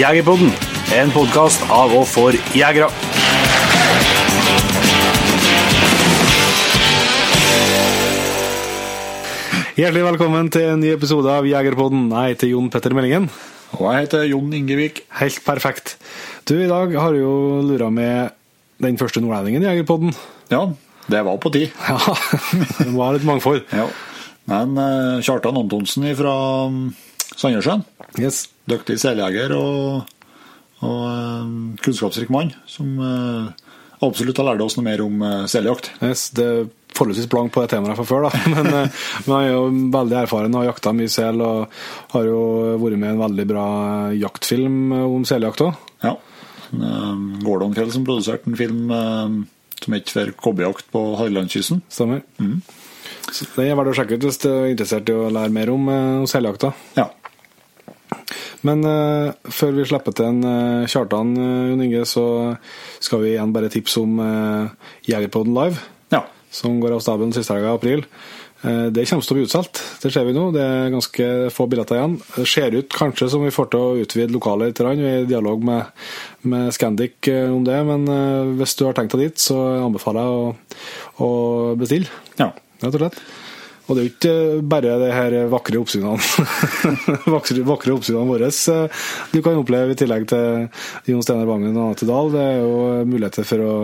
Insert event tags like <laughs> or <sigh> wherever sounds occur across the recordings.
Jegerpodden, en podkast av og for jegere. Hjertelig velkommen til en ny episode av Jegerpodden. Jeg heter Jon Petter Meldingen. Og jeg heter Jon Ingevik. Helt perfekt. Du, i dag har du jo lura med den første nordlendingen i Jegerpodden. Ja, det var på tid. Ja, <laughs> det var litt mangfold. Ja. Men uh, Kjartan Antonsen fra um, Sandnessjøen, Yes. Dyktig seiljeger og, og uh, kunnskapsrik mann, som uh, absolutt har lært oss noe mer om uh, seljakt. Yes, det er forholdsvis blank på det temaet fra før, da. <laughs> Men, eh, men han er jo veldig erfaren og har jakta mye sel, og har jo vært med i en veldig bra jaktfilm om seljakt òg. Ja. Um, Gordon Fjell som produserte en film um, som het for kobbejakt på Hadelandskysten. Stemmer. Så det er verdt å sjekke ut hvis du er interessert i å lære mer om, eh, om seljakta. Ja. Men uh, før vi slipper til en uh, Kjartan, eh, Jon Inge, så skal vi igjen bare tipse om uh, Jegerpodden Live, ja. som går av staben siste helga i april. Det kommer til å bli utsolgt, det ser vi nå. Det er ganske få billetter igjen. Det ser ut kanskje som vi får til å utvide lokalet litt. Vi er i dialog med, med Scandic om det, men hvis du har tenkt deg dit, så anbefaler jeg å, å bestille, ja. rett og slett. Og det er jo ikke bare de her vakre oppsynene <laughs> vakre, vakre oppsynene våre eh, du kan oppleve i tillegg til Jon Steinar Bangen og Anette Dahl. Det er jo muligheter for å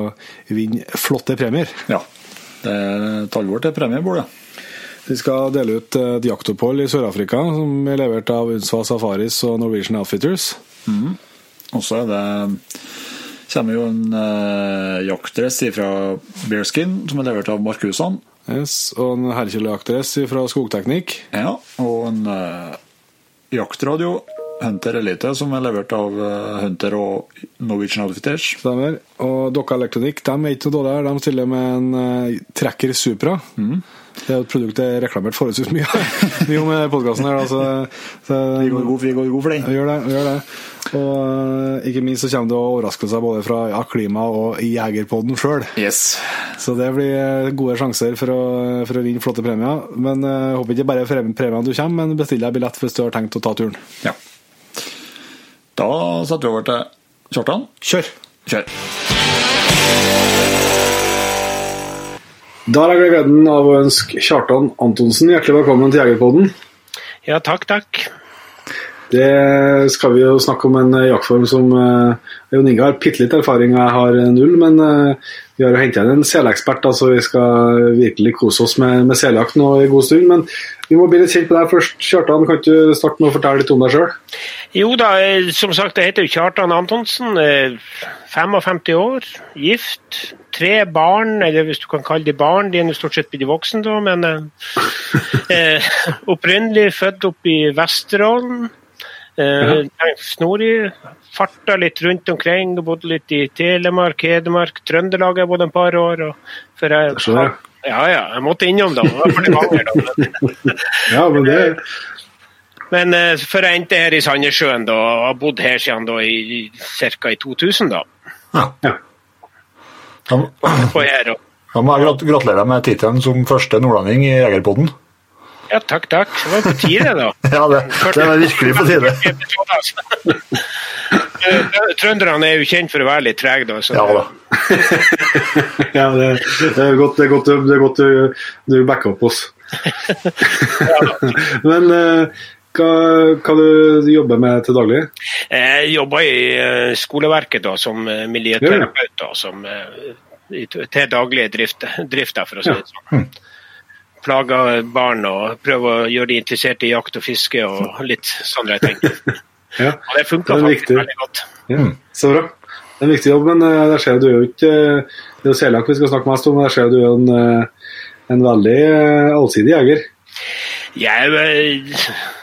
vinne flotte premier. ja. Det er et alvor til premiebordet. Vi skal dele ut et jaktopphold i Sør-Afrika, som er levert av Unsva Safaris og Norwegian Outfitters. Og så er det kommer jo en eh, jaktdress fra Bearskin, som er levert av Markusan. Yes, og en herrekjølejaktdress fra Skogteknikk. Ja, og en uh, jaktradio, Hunter Elite, som er levert av uh, Hunter og Norwegian Outfitters. Stemmer. Og Dokka Elektronikk de er ikke noe dårligere. De stiller med en uh, Tracker Supra. Det er jo et produkt jeg har reklamert forholdsvis mye, <laughs> mye om podkasten her. Altså, så, Vi går god, vi går god for den. Vi gjør det. vi gjør det. Og uh, ikke minst så kommer det overraskelser både fra ja, klima og Jegerpodden sjøl. Yes. Så det blir eh, gode sjanser for å, for å vinne flotte premier. Men eh, jeg håper ikke bare premiene du kommer, men bestill deg billett hvis du har tenkt å ta turen. Ja. Da setter vi over til Kjartan. Kjør! Kjør. Da har jeg gleden av å ønske Kjartan Antonsen hjertelig velkommen til Jegerpodden. Ja, takk, takk. Det skal vi jo snakke om en eh, jaktform som uh, Jon Inge har bitte litt erfaring, jeg har eh, null. Men eh, vi har jo henta inn en selekspert, så altså vi skal virkelig kose oss med, med seljakt nå i god stund. Men vi må bli litt kjent på deg først. Kjartan, kan du starte med å fortelle litt om deg sjøl? Jo da, eh, som sagt, jeg heter Kjartan Antonsen. eh, 55 år, gift. Tre barn, eller hvis du kan kalle de barn. De er nå stort sett blitt voksne, da, men eh, eh, opprinnelig født opp i Vesterålen. Eh, Snorig. Farta litt rundt omkring. Bodde litt i Telemark, Hedmark, Trøndelag jeg bodde en par år. For jeg, jeg. ja, ja, jeg måtte innom, da. <laughs> Ja, men det Men eh, før jeg endte her i Sandnessjøen, da, og har bodd her siden da i ca. i 2000, da. ja. Da, Og her, og, da må jeg gratulere deg med tittelen som første nordlending i Jegerpodden. ja, takk, takk. Det var på tide, da. <laughs> Ja, det, det var virkelig på tide. <laughs> Trønderne er jo kjent for å være litt trege, da. Så Ja da. <laughs> ja det, det er godt, det er godt, det er godt du, du backer opp oss. men eh, hva, hva du jobber med til daglig? Jeg jobber i eh, skoleverket da, som eh, miljøterapeut, da, som, eh, til daglig drift, drift for å si det sånn. plager barn og prøver å gjøre de interessert i jakt og fiske og litt sånne ting. <laughs> Ja. Og det funka Det faktisk viktig. veldig godt. Ja, så bra. Det er en viktig jobb, men det der ser du jo ikke Det er jo selak vi skal snakke mest om, men der ser jeg du er jo en, en veldig allsidig jeger. Jeg eh,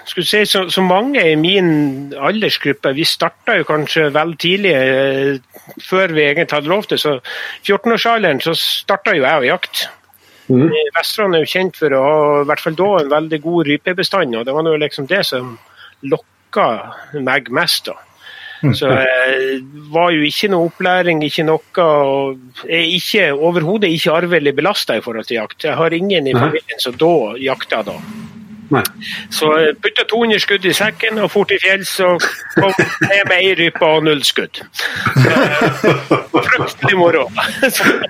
skulle si, så, så mange i min aldersgruppe, vi starta jo kanskje vel tidlig, eh, før vi egentlig hadde lov til. Så 14-årsalderen så starta jo jeg å jakte. Mm. Vesterålen er jo kjent for å ha i hvert fall da en veldig god rypebestand, og det var nå liksom det som lokka meg mest. da. Så jeg var jo ikke noe opplæring, ikke noe og er ikke, overhodet ikke arvelig belasta i forhold til jakt. Jeg har ingen i familien som da jakta da. Nei. Så jeg putta 200 skudd i sekken og for til fjells og kom ned med ei rype og null skudd. Så, Fryktelig moro. <laughs>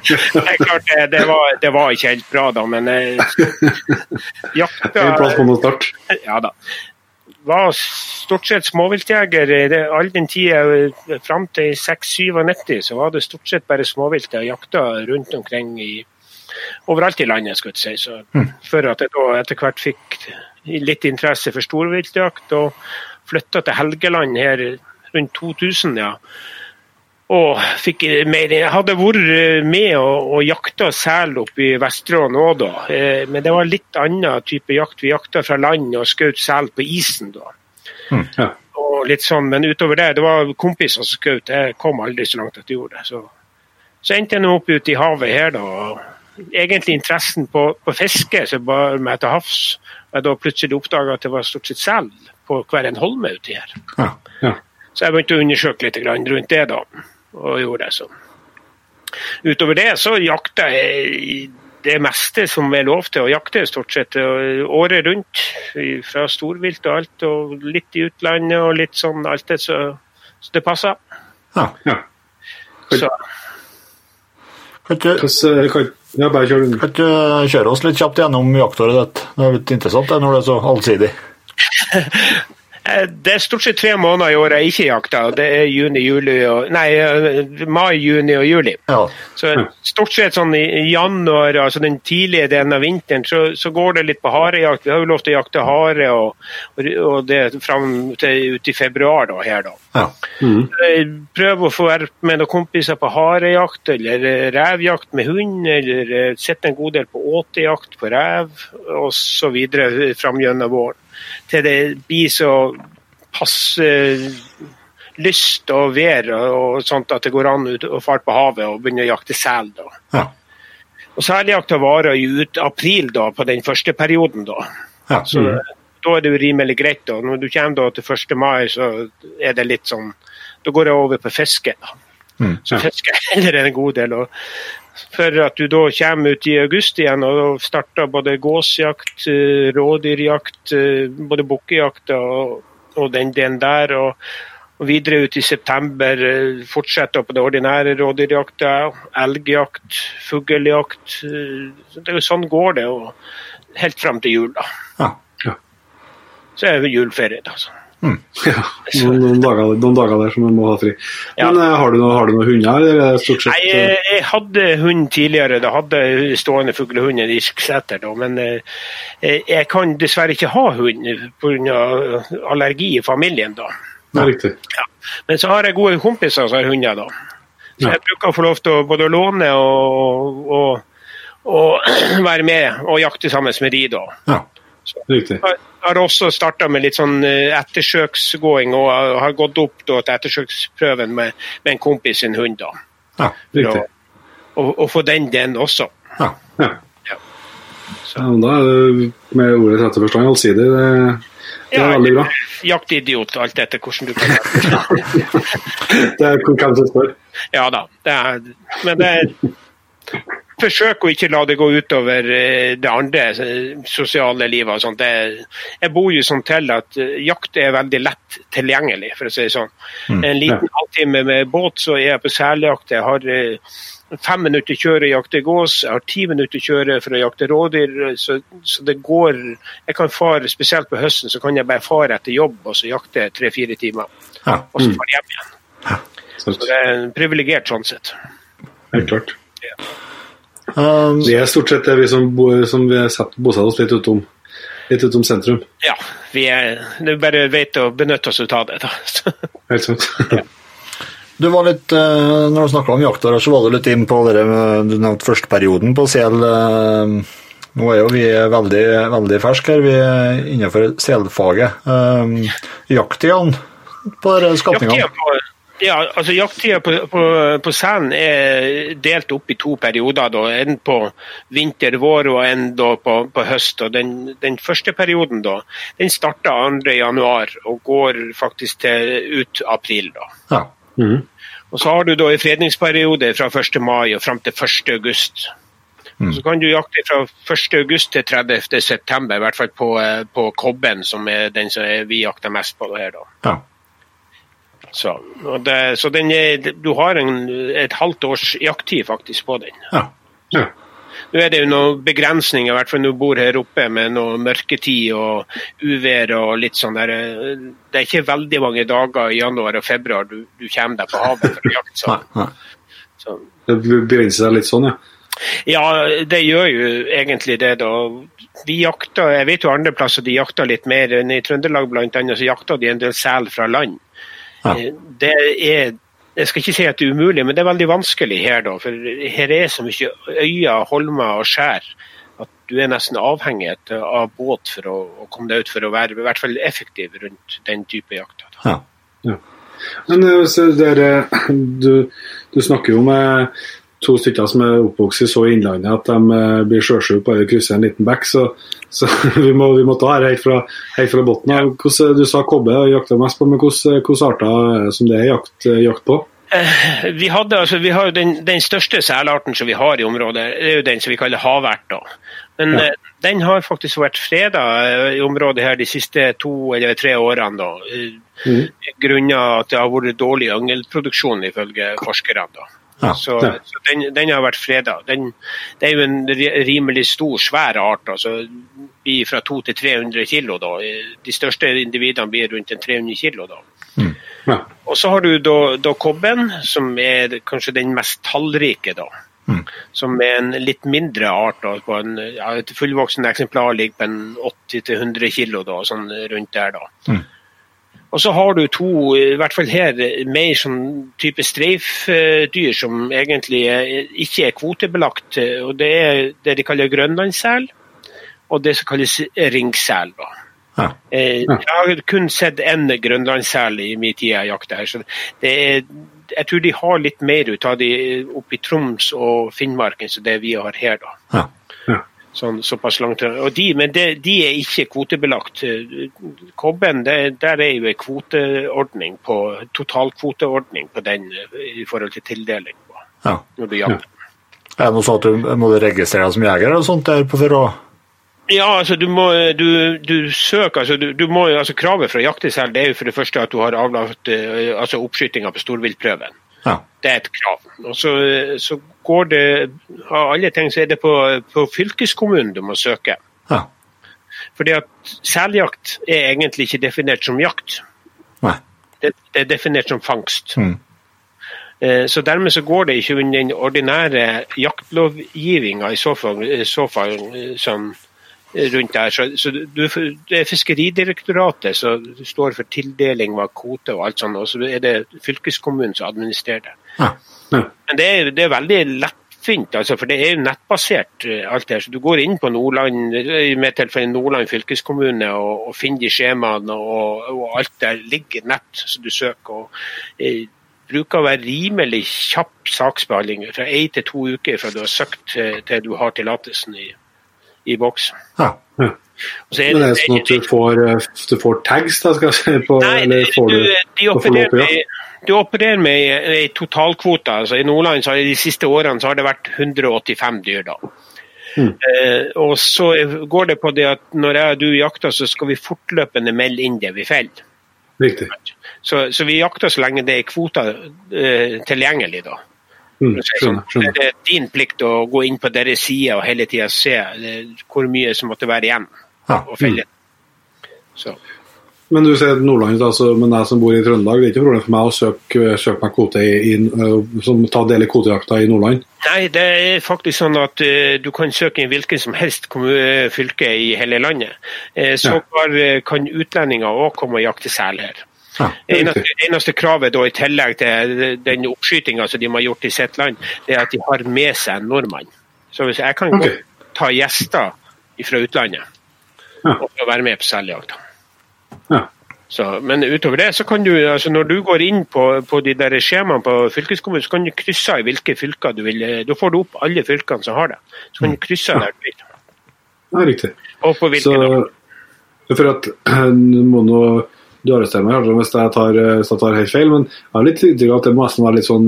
Det er klart det, det, var, det var ikke helt bra, da, men eh, jakta En plass på noe start. ja da. Var stort sett småviltjeger i all den tida fram til 6-97, så var det stort sett bare småvilt jeg jakta rundt omkring i overalt i landet, skulle jeg si. Så, Før at jeg da etter hvert fikk litt interesse for storviltjakt og flytta til Helgeland her rundt 2000, ja. Og fikk mer Jeg hadde vært med og, og jakta sel oppe i Vesterålen òg da, eh, men det var litt annen type jakt. Vi jakta fra land og skjøt sel på isen da. Ja. Og litt sånn, Men utover det, det var kompiser som skjøt. Jeg kom aldri så langt at jeg gjorde det. Så, så endte jeg nå opp ute i havet her, da. Egentlig interessen på, på fiske som bar meg til havs. Og jeg da plutselig oppdaga at det var stort sett sel på hver en holme uti her. Ja. ja. Så jeg begynte å undersøke litt grann rundt det, da. Og gjorde det sånn. Utover det så jakta jeg det meste som er lov til å jakte, stort sett. Året rundt. Fra storvilt og alt, og litt i utlandet og litt sånn alt det, så, så det passer. ja. ja. Så Kan ikke, Hvordan, eh, kan, ja, bare kjør du. kan ikke kjøre oss litt kjapt gjennom jaktåret ditt? Det er litt interessant det, når det er så allsidig. <laughs> Eh, Det er stort sett tre måneder i året jeg ikke jakter. Det er juni, juli og Nei, eh, mai, juni og juli. Ja. Så stort sett sånn i januar, altså den tidlige delen av vinteren, så, så går det litt på harejakt. Vi har jo lov til å jakte hare og, og det fram til ut i februar da, her, da. ja. Mm. prøver å få være med noen kompiser på harejakt eller eh, revjakt med hund, eller sitte sette en god del på åtejakt på rev osv. fram gjennom våren. Til det blir så passe lyst og vær og sånt at det går an å fare på havet og begynne å jakte sel. da. Ja. Og Seljakta varer jo ut april da, på den første perioden. da. Ja. Så da er det jo rimelig greit. da. Når du kommer da til 1. mai, så er det litt sånn Da går jeg over på fiske. da. Mm, Så fisker jeg heller en god del. og For at du da kommer ut i august igjen og starter både gåsjakt, eh, rådyrjakt, eh, både bukkejakta og, og den delen der. og og videre ut i september eh, fortsetter på det ordinære rådyrjakta, elgjakt, fugljakt. Sånn går det og helt fram til jul. da. Ja. Ja. Så er det juleferie. da. Så. Ja, <laughs> noen, noen, dager, noen dager der som man må ha fri. Ja. Men eh, har, du noe, har du noen hunder, eller er stort sett Nei, eh, jeg, jeg hadde hund tidligere. Da hadde stående fuglehund i Irskseter. Men eh, jeg kan dessverre ikke ha hund pga. allergi i familien. da. Riktig. Ja. Men så har jeg gode kompiser som har hunder. da. Så jeg bruker å få lov til å både låne og, og, og <clears throat> være med og jakte sammen med de. da. Ja. riktig. Jeg har også starta med litt sånn eh, ettersøksgåing og har gått opp da, til ettersøksprøven med, med en kompis sin hund. da. Ja. Riktig. og, og få den den også. Ja. Ja. Ja. Ja, da med ordets rette forstand allsidig. Det, det er veldig bra. Jaktidiot, alt etter hvordan du kan. <laughs> Det er hvem som spør. Ja da. Det er, men det er Forsøk å ikke la det gå utover eh, det andre eh, sosiale livet. og sånt. Det, jeg bor jo sånn til at eh, jakt er veldig lett tilgjengelig, for å si det sånn. En liten halvtime med båt, så er jeg på seljakt. Jeg har fem minutter kjøre jakte gås, jeg har ti minutter kjøre for å jakte rådyr. Så, så det går Jeg kan fare, spesielt på høsten, så kan jeg bare fare etter jobb og så jakte tre-fire timer. Ja. Og så fare hjem igjen. Ja. Så det er en privilegert sånn sett. Helt klart. Um, Vi er stort sett det vi som, bo, som vi bosetter oss litt utom, litt utom sentrum. Ja, vi er, det er bare vet å benytte oss av det. da. <laughs> Helt sant. du var litt, eh, Når du snakka om jakter, så var du litt inn på det du nevnte førsteperioden på sel. eh, Nå er jo vi veldig, veldig ferske her, vi er innenfor selfaget. Um, Jakttidene på skapningene? jakttida på, ja, altså jakttida på, på, på selen er delt opp i to perioder. Da. En på vinter, vår og en på, på høst. Og den, den første perioden da, den starter 2.1 og går faktisk til ut april. da. Ja. Mhm. Og så har du da en fredningsperiode fra 1. mai og fram til 1. august. Så kan du jakte fra 1. august til 30. september, i hvert fall på, eh, på kobben, som er den som vi jakter mest på her. da. ja. Så, det, så den er, du har en, et halvt års jakttid faktisk på den. ja. Ja. Nå er det jo noen begrensninger, i hvert fall når du bor her oppe med noe mørketid og uvær og litt sånn der. Det er ikke veldig mange dager i januar og februar du, du kommer deg på havet for å jakte. Så, nei. så. Det begrenser seg litt sånn, ja. Ja, det gjør jo egentlig det, da. Vi jakter, jeg vet jo andre plasser de jakter litt mer. enn I Trøndelag annet, så jakter de en del sel fra land. Ja. Eh, Det er jeg skal ikke si at det er umulig, men det er veldig vanskelig her. da, for Her er så mye øyer, holmer og skjær at du er nesten avhengig av båt for å, å komme deg ut for å være i hvert fall effektiv rundt den type jakt. da. Ja. Men eh, så dere, <clears throat> du, du snakker jo med to stykker som er oppvokst i så innlandet at de eh, blir sjøsjuke bare de krysser en liten bekk, så, så <laughs> vi, må, vi må ta her helt fra, helt fra bunnen av. Du sa kobbe jakter mest på, men hvilke hvilke arter er som det er jakt, jakt på? Vi, hadde, altså, vi har jo den, den største selarten som vi har i området, det er jo den som vi kaller havert. Men Ja. eh, den har faktisk vært freda i området her de siste to eller tre årene. da. mm. Grunnet at det har vært dårlig yngelproduksjon, ifølge forskerne. da. Ja, så så den, den har vært freda. Den, det er jo en rimelig stor, svær art. altså blir Fra 200 til 300 kilo. da. De største individene blir rundt en 300 kilo. da. Ja. Og så har du da, da kobben, som er kanskje den mest tallrike. da. Mm. Som er en litt mindre art. da, på en, ja, Et fullvoksen eksemplar ligger på en 80-100 kilo, da, sånn rundt der. da. Mm. Og så har du to, i hvert fall her, mer sånn type streifdyr som egentlig ikke er kvotebelagt. og Det er det de kaller grønlandssel, og det som kalles ringsel. da. Ja. Eh, Jeg har kun sett én grønlandssel i min tid jeg jakter her. så det er, Jeg tror de har litt mer ut av de oppe i Troms og Finnmarken som det vi har her. da. Ja. Sånn, såpass langt. Og de, men de, de er ikke kvotebelagt. Kobben, det, der er jo en kvoteordning på, totalkvoteordning på den eh, i forhold til tildeling på, ja. når du jager. Er det noe sånn at du må registrere deg som jeger eller sånt der på for å Ja, altså du må du, du søker altså, du, du må, altså Kravet for å jakte selv det er jo for det første at du har avlagt eh, altså oppskytinga på storviltprøven. Ja. Det er et krav. Og så, så går det Av alle ting så er det på, på fylkeskommunen du må søke. Ja. Fordi at seljakt er egentlig ikke definert som jakt. Nei. Det, det er definert som fangst. Mm. Eh, Så dermed så går det ikke under den ordinære jaktlovgivninga i så fall, i så fall eh, eh, rundt der. Så, så du, det er Fiskeridirektoratet som står for tildeling av kvote og alt sånt, og så er det fylkeskommunen som administrerer det. Ja. Ja. Men det er, det er veldig lettfint, altså, for det er jo nettbasert eh, alt det her. Så du går inn på Nordland, i mitt tilfelle Nordland fylkeskommune og, og finner de skjemaene, og, og alt der ligger nett som du søker. og eh, bruker å være rimelig kjapp saksbehandling, fra én til to uker fra du har søkt til, til du har tillatelsen i, i boks. Ja. Ja. Så er Men er sånn at du får, eh, du får tags, da, skal jeg si? På, Nei, eller får du, du, de få lov opererer til, med, du opererer med ei totalkvote. Altså, I Nordland så har det de siste årene så har det vært 185 dyr. da. Mm. Eh, og så går det på det at når jeg og du jakter, så skal vi fortløpende melde inn det vi feller. Så, så vi jakter så lenge det er kvoter eh, tilgjengelig. da. Mm, skjønner. sånn, skjønner. Det er din plikt å gå inn på deres side og hele tida se eh, hvor mye som måtte være igjen Ja. å felle. Så. Men du sier Nordland, altså, men jeg som bor i Trøndelag, det er ikke problem for meg å søke, søke meg kvote i, i, som ta del i kvotejakta i Nordland? Nei, det er faktisk sånn at uh, du kan søke i hvilken som helst fylke i hele landet. Uh, så uh, kan utlendinger òg komme og jakte sel her. Ja, eneste, eneste kravet da, i tillegg til den oppskytinga som de har gjort i sitt land, det er at de har med seg en nordmann. Så hvis jeg kan okay. ta gjester fra utlandet Ja. og få være med på seljakta. Ja. Så, men utover det, så kan du, altså når du går inn på, på de der skjemaene på fylkeskommunen, så kan du krysse i hvilke fylker du vil. Da får du opp alle fylkene som har det. Så kan du krysse ja. der du vil. Ja, riktig. Og på hvilke Så for at <clears throat> må nå Du arresterer meg kanskje hvis jeg tar, eh, hvis jeg tar helt feil, men jeg har litt inntrykk av at det må nesten være litt sånn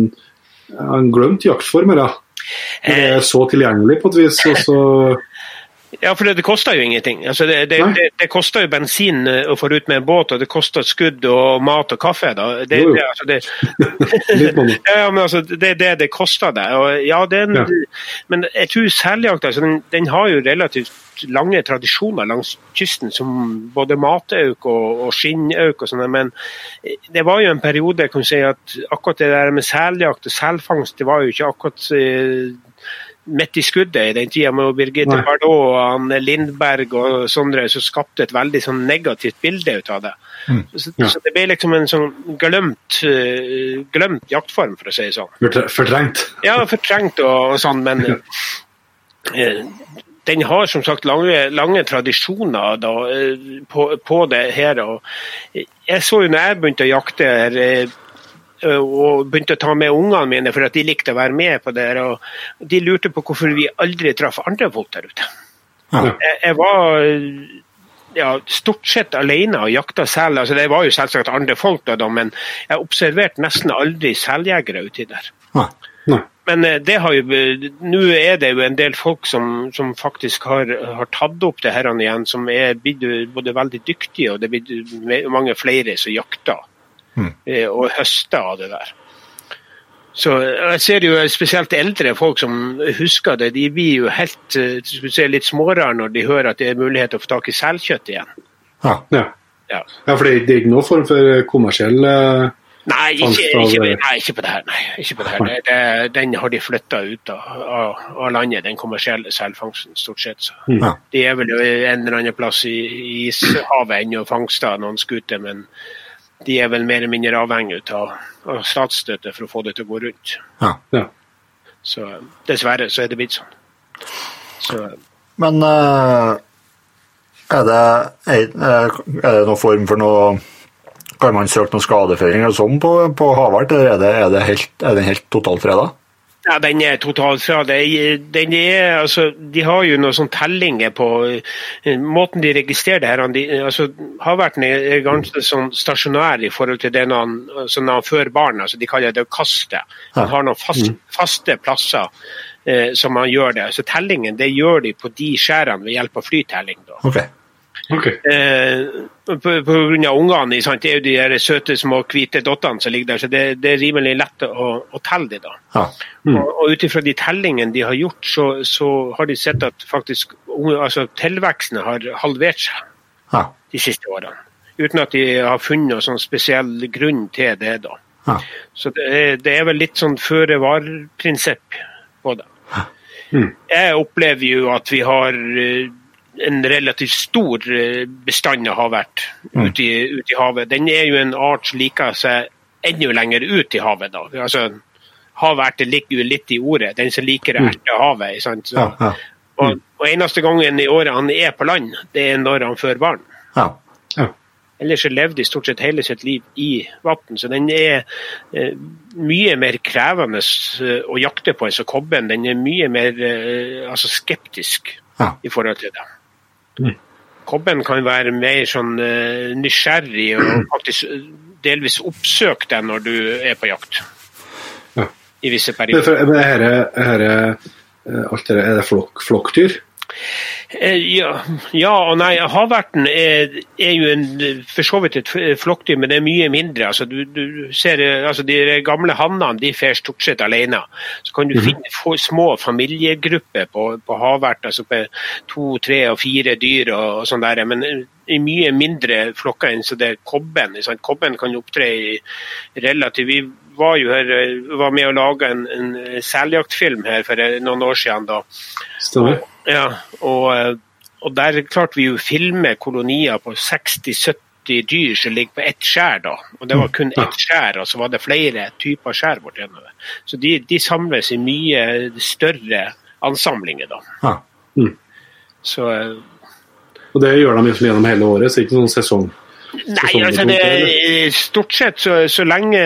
en glemt jaktform. Ja. Det Eh. er så tilgjengelig på et vis. og så Ja, for det, det koster jo ingenting. Altså det, det, det, koster jo bensin eh, å få ut med en båt, og det koster skudd og mat og kaffe. Det, Jo, jo. det, altså det, <laughs> <laughs> ja, men altså, det er det det koster deg. Ja, Ja. Men jeg tror seljakt altså, den, den har jo relativt lange tradisjoner langs kysten, som både matauk og, og skinnauk og sånne, Men det var jo en periode jeg kunne si at akkurat det der med seljakt og selfangst, det var jo ikke akkurat eh, midt i skuddet i den tida med Birgitte Bardot og han Lindberg og sånne som skapte et veldig sånn negativt bilde ut av det. Så, Ja. så det ble liksom en sånn glemt, eh, glemt jaktform, for å si det sånn. Fortrengt. Ja, fortrengt og, og sånn, men eh, den har som sagt lange, lange tradisjoner da, eh, på, på det her. Og jeg så jo når jeg begynte å jakte her, eh, og begynte å ta med ungene mine for at de likte å være med på det, og de lurte på hvorfor vi aldri traff andre folk der ute. Jeg, jeg var ja, stort sett alene og jakta sel. Altså, det var jo selvsagt andre folk, da, da, men jeg observerte nesten aldri seljegere uti der. Nei. Nei. Men eh, det har jo, nå er det jo en del folk som, som faktisk har, har tatt opp det her igjen, som er blitt både veldig dyktige og det er blitt mange flere som jakter eh, og høste av det der. Så Jeg ser jo spesielt eldre folk som husker det. De blir jo helt eh, si, litt smårare når de hører at det er mulighet til å få tak i selkjøtt igjen. Ja. Ja. Ja. ja, for det, det er ikke noen form for kommersiell eh, Nei, ikke, ikke, nei, ikke på det her. Nei, ikke på det her. Det, det, den har de flytta ut av, av, av landet, den kommersielle selfangsten, stort sett. Så. Ja. De er vel jo en eller annen plass i, i ishavet ennå og fangster noen skuter, men de er vel mer eller mindre avhengig av, av statsstøtte for å få det til å gå rundt. Ja. Ja. Så dessverre så er det blitt sånn. Så, Men eh, er det, er, er det noen form for noe Kan man søke noe skadeføring eller sånn på, på Havart, eller er, det, er, det helt, er den helt totalt freda? Ja, Den er totalt fra. Det Den er, altså, de har jo noen sånne tellinger på eh, måten de registrerer det her. De, altså, Havverten er ganske sånn stasjonær i forhold til det når han, altså, når han fører barn. Altså, de kaller det å kaste. Han har noen fast, faste plasser eh, som han gjør det. Så Tellingen det gjør de på de skjærene ved hjelp av flytelling. da. Ok. Ok. Eh, av ungene. sant? Det er jo de der søte, små, hvite dottene som ligger der. Så det, det er rimelig lett å, å telle dem da. Ja. Og, og ut ifra de tellingene de har gjort, så, så har de sett at faktisk altså, tilveksten har halvert seg Ja. de siste årene. Uten at de har funnet noen sånn spesiell grunn til det. da. Ja. Så det det er vel litt sånn føre-var-prinsipp på det. Jeg opplever jo at vi har eh, en relativt stor eh, bestand av havert ute i, ute i havet. Den er jo en art som liker seg enda lenger ut i havet. da. Altså, Havert ligger jo litt i ordet, den som liker å erte havet. Sant? Så, Ja, ja. Og, og eneste gangen i året han er på land, det er når han fører barn. Ja. Ja. Ellers så levde de stort sett hele sitt liv i vann, så den er eh, mye mer krevende eh, å jakte på enn så kobben. Den er mye mer eh, altså skeptisk Ja. i forhold til det. Kobben kan være mer sånn eh, nysgjerrig og <clears throat> faktisk delvis oppsøke deg når du er på jakt. Ja. I visse Men perioder. for- men her, herre, eh, alt det er det flokk, flokkdyr? Eh, Ja, ja og nei. Havverten er, er jo en, for så vidt et flokkdyr, men det er mye mindre. Altså, du, du ser, eh, altså, de gamle hannene de fer stort sett alene. Så kan du finne få, små familiegrupper på, på havvert, altså på to, tre og fire dyr og, og sånn der. Men eh, i mye mindre flokker enn så det er kobben. sant? Kobben kan opptre i relativt Vi var jo her, var med å lage en, en seljaktfilm her for noen år siden. da. Stemmer. Ja, og, eh, og der klarte vi å filme kolonier på 60-70 dyr som ligger på ett skjær. da. Og Det var kun ett skjær, og så var det flere typer skjær bortigjennom. Så de, de samles i mye større ansamlinger. da. Ja. Så eh, Og det gjør de liksom gjennom hele året, så ikke noen sesong. Nei, altså det, stort sett så, så lenge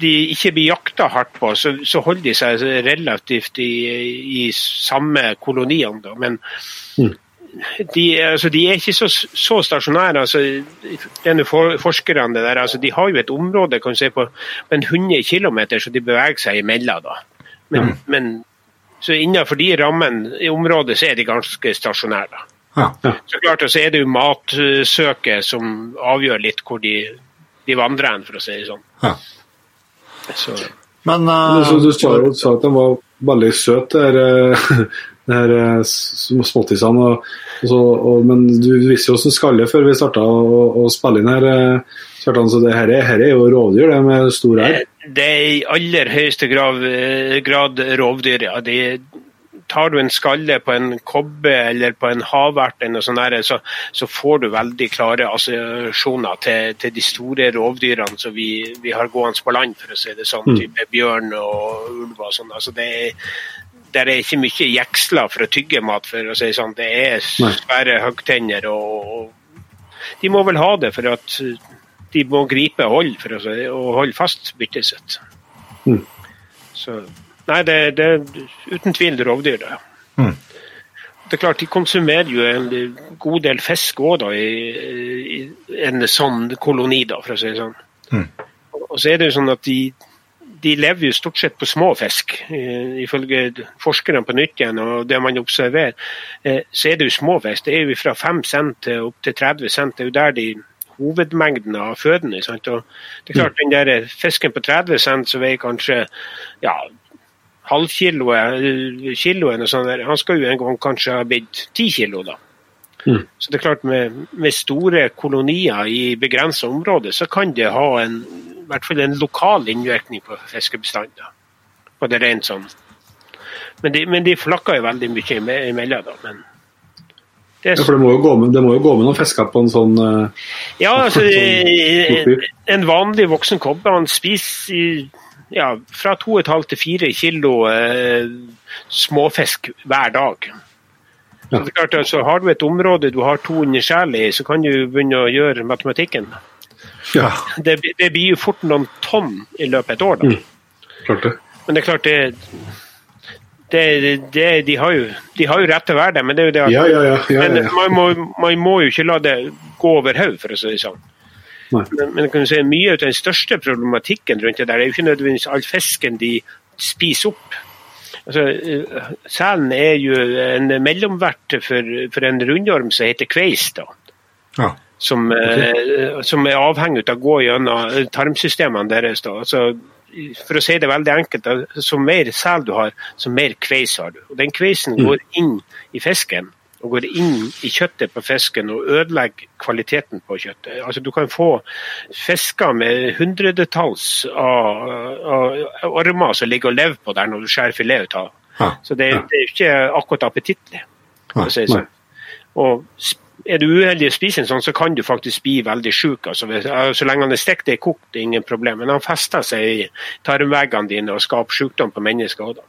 de ikke blir jakta hardt på, så, så holder de seg relativt i, i samme koloniene. Da. Men de, altså, de er ikke så, så stasjonære. Altså, denne for, forskerne der, altså, de har jo et område kan du si, på en 100 km så de beveger seg imellom. Da. Men, men så innenfor de rammene i området så er de ganske stasjonære. Da. Ja. ja. Så klart, så er det jo matsøket som avgjør litt hvor de, de vandrer hen, for å si det sånn. Ja. Så, Men Men eh, så du sa jo at de var veldig søte, de her, eh, <laughs> eh, småttisene. Og, og og, men du visste jo hvordan skalle før vi starta å, å spille inn her. eh, Kjartan, så det her er, her er jo rovdyr, det med stor R. det er i aller høyeste grad, eh, grad rovdyr, ja. De, tar du en skalle på en kobbe eller på en havert, så, så får du veldig klare assosiasjoner til, til de store rovdyrene som vi, vi har gående på land, for å si det sånn. Type bjørn og ulv og sånn. Altså det er, der er ikke mye jeksler for å tygge mat, for å si det sånn. Det er svære høgtenner. Og, og de må vel ha det for at de må gripe hold for å og holde fast byttet sitt. Mm. Så, nei, det, det er uten tvil rovdyr. Det. Mm. det er klart, De konsumerer jo en god del fisk òg i, i en sånn koloni, da, for å si det sånn. Mm. Og så er det jo sånn at de, de lever jo stort sett på små fisk, eh, ifølge forskerne på nytt igjen og det man observerer. Eh, så er det jo små fisk. Det er jo fra 5 cent til opp til 30 cent. Det er jo der de hovedmengden av føden. Sant? Og det er klart, den der fisken på 30 cent som veier kanskje ja, halvkiloet, kiloen og sånn han skal jo en gang kanskje ha blitt ti kilo, da. Mm. Så det er klart, med, med store kolonier i begrensa område, så kan det ha en, i hvert fall en lokal innvirkning på fiskebestanden. På det rent sånn. Men de, men de flakker jo veldig mye ime- imellom, da. Men det Ja, for det må jo gå med, det må jo gå med noen fisker på en sånn eh, Ja, altså <laughs> Sånn eh, En vanlig voksen kobbe han spiser i- ja, fra 2,5 til 4 kilo eh, småfisk hver dag. Så det er klart, altså, Har du et område du har 200 sjel i, så kan du begynne å gjøre matematikken. ja. Det, det blir jo fort noen tonn i løpet av et år. da. Mm. Klart det. Men det er klart, det, det, det de, har jo, de har jo rett til å være det, men det er jo det at Ja, ja, ja. ja, ja, men man må, man må jo ikke la det gå over hodet, for å si det sånn. Men, men kan du si, mye av den største problematikken rundt det der er jo ikke nødvendigvis all fisken de spiser opp. Altså, eh, Selen er jo en mellomvert for, for en rundorm som heter kveis. da ja. som, okay. som er avhengig av å gå gjennom tarmsystemene deres. Da. Altså, for å si det veldig enkelt, så mer sel du har, så mer kveis har du. Og Den kveisen går inn i fisken og går inn i kjøttet på fisken og ødelegger kvaliteten på kjøttet. Altså Du kan få fisker med hundredetalls av, av ormer som ligger og lever på der når du skjærer filet ut av. Ja. Så det, Ja. det er ikke akkurat appetittlig. si sånn. Og er du uheldig å spise en sånn, så kan du faktisk bli veldig syk. Altså, så lenge han er stekt og kokt, det er ingen problem. Men han fester seg i tarmveggene dine og skaper sykdom på mennesker. også.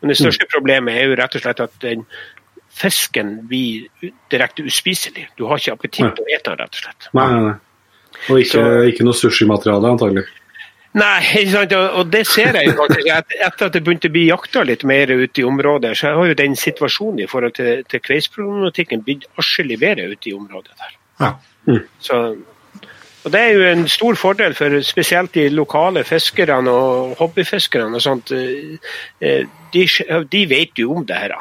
Men det største problemet er jo rett og slett at den fisken blir direkte uspiselig. Du har ikke appetitt på å ete den, rett og slett. Nei, nei, nei. Og ikke, Så- ikke noe sushimateriale, antagelig. Nei, <laughs> ikke sant? og det ser jeg faktisk. Etter at det begynte å bli jakta litt mer ute i området, så har jo den situasjonen i forhold til, til kveisproblematikken blitt atskillig bedre ute i området der. Ja. Så, og Det er jo en stor fordel for spesielt de lokale fiskerne og hobbyfiskerne. og sånt. Eh, eh, De, de vet jo om det her.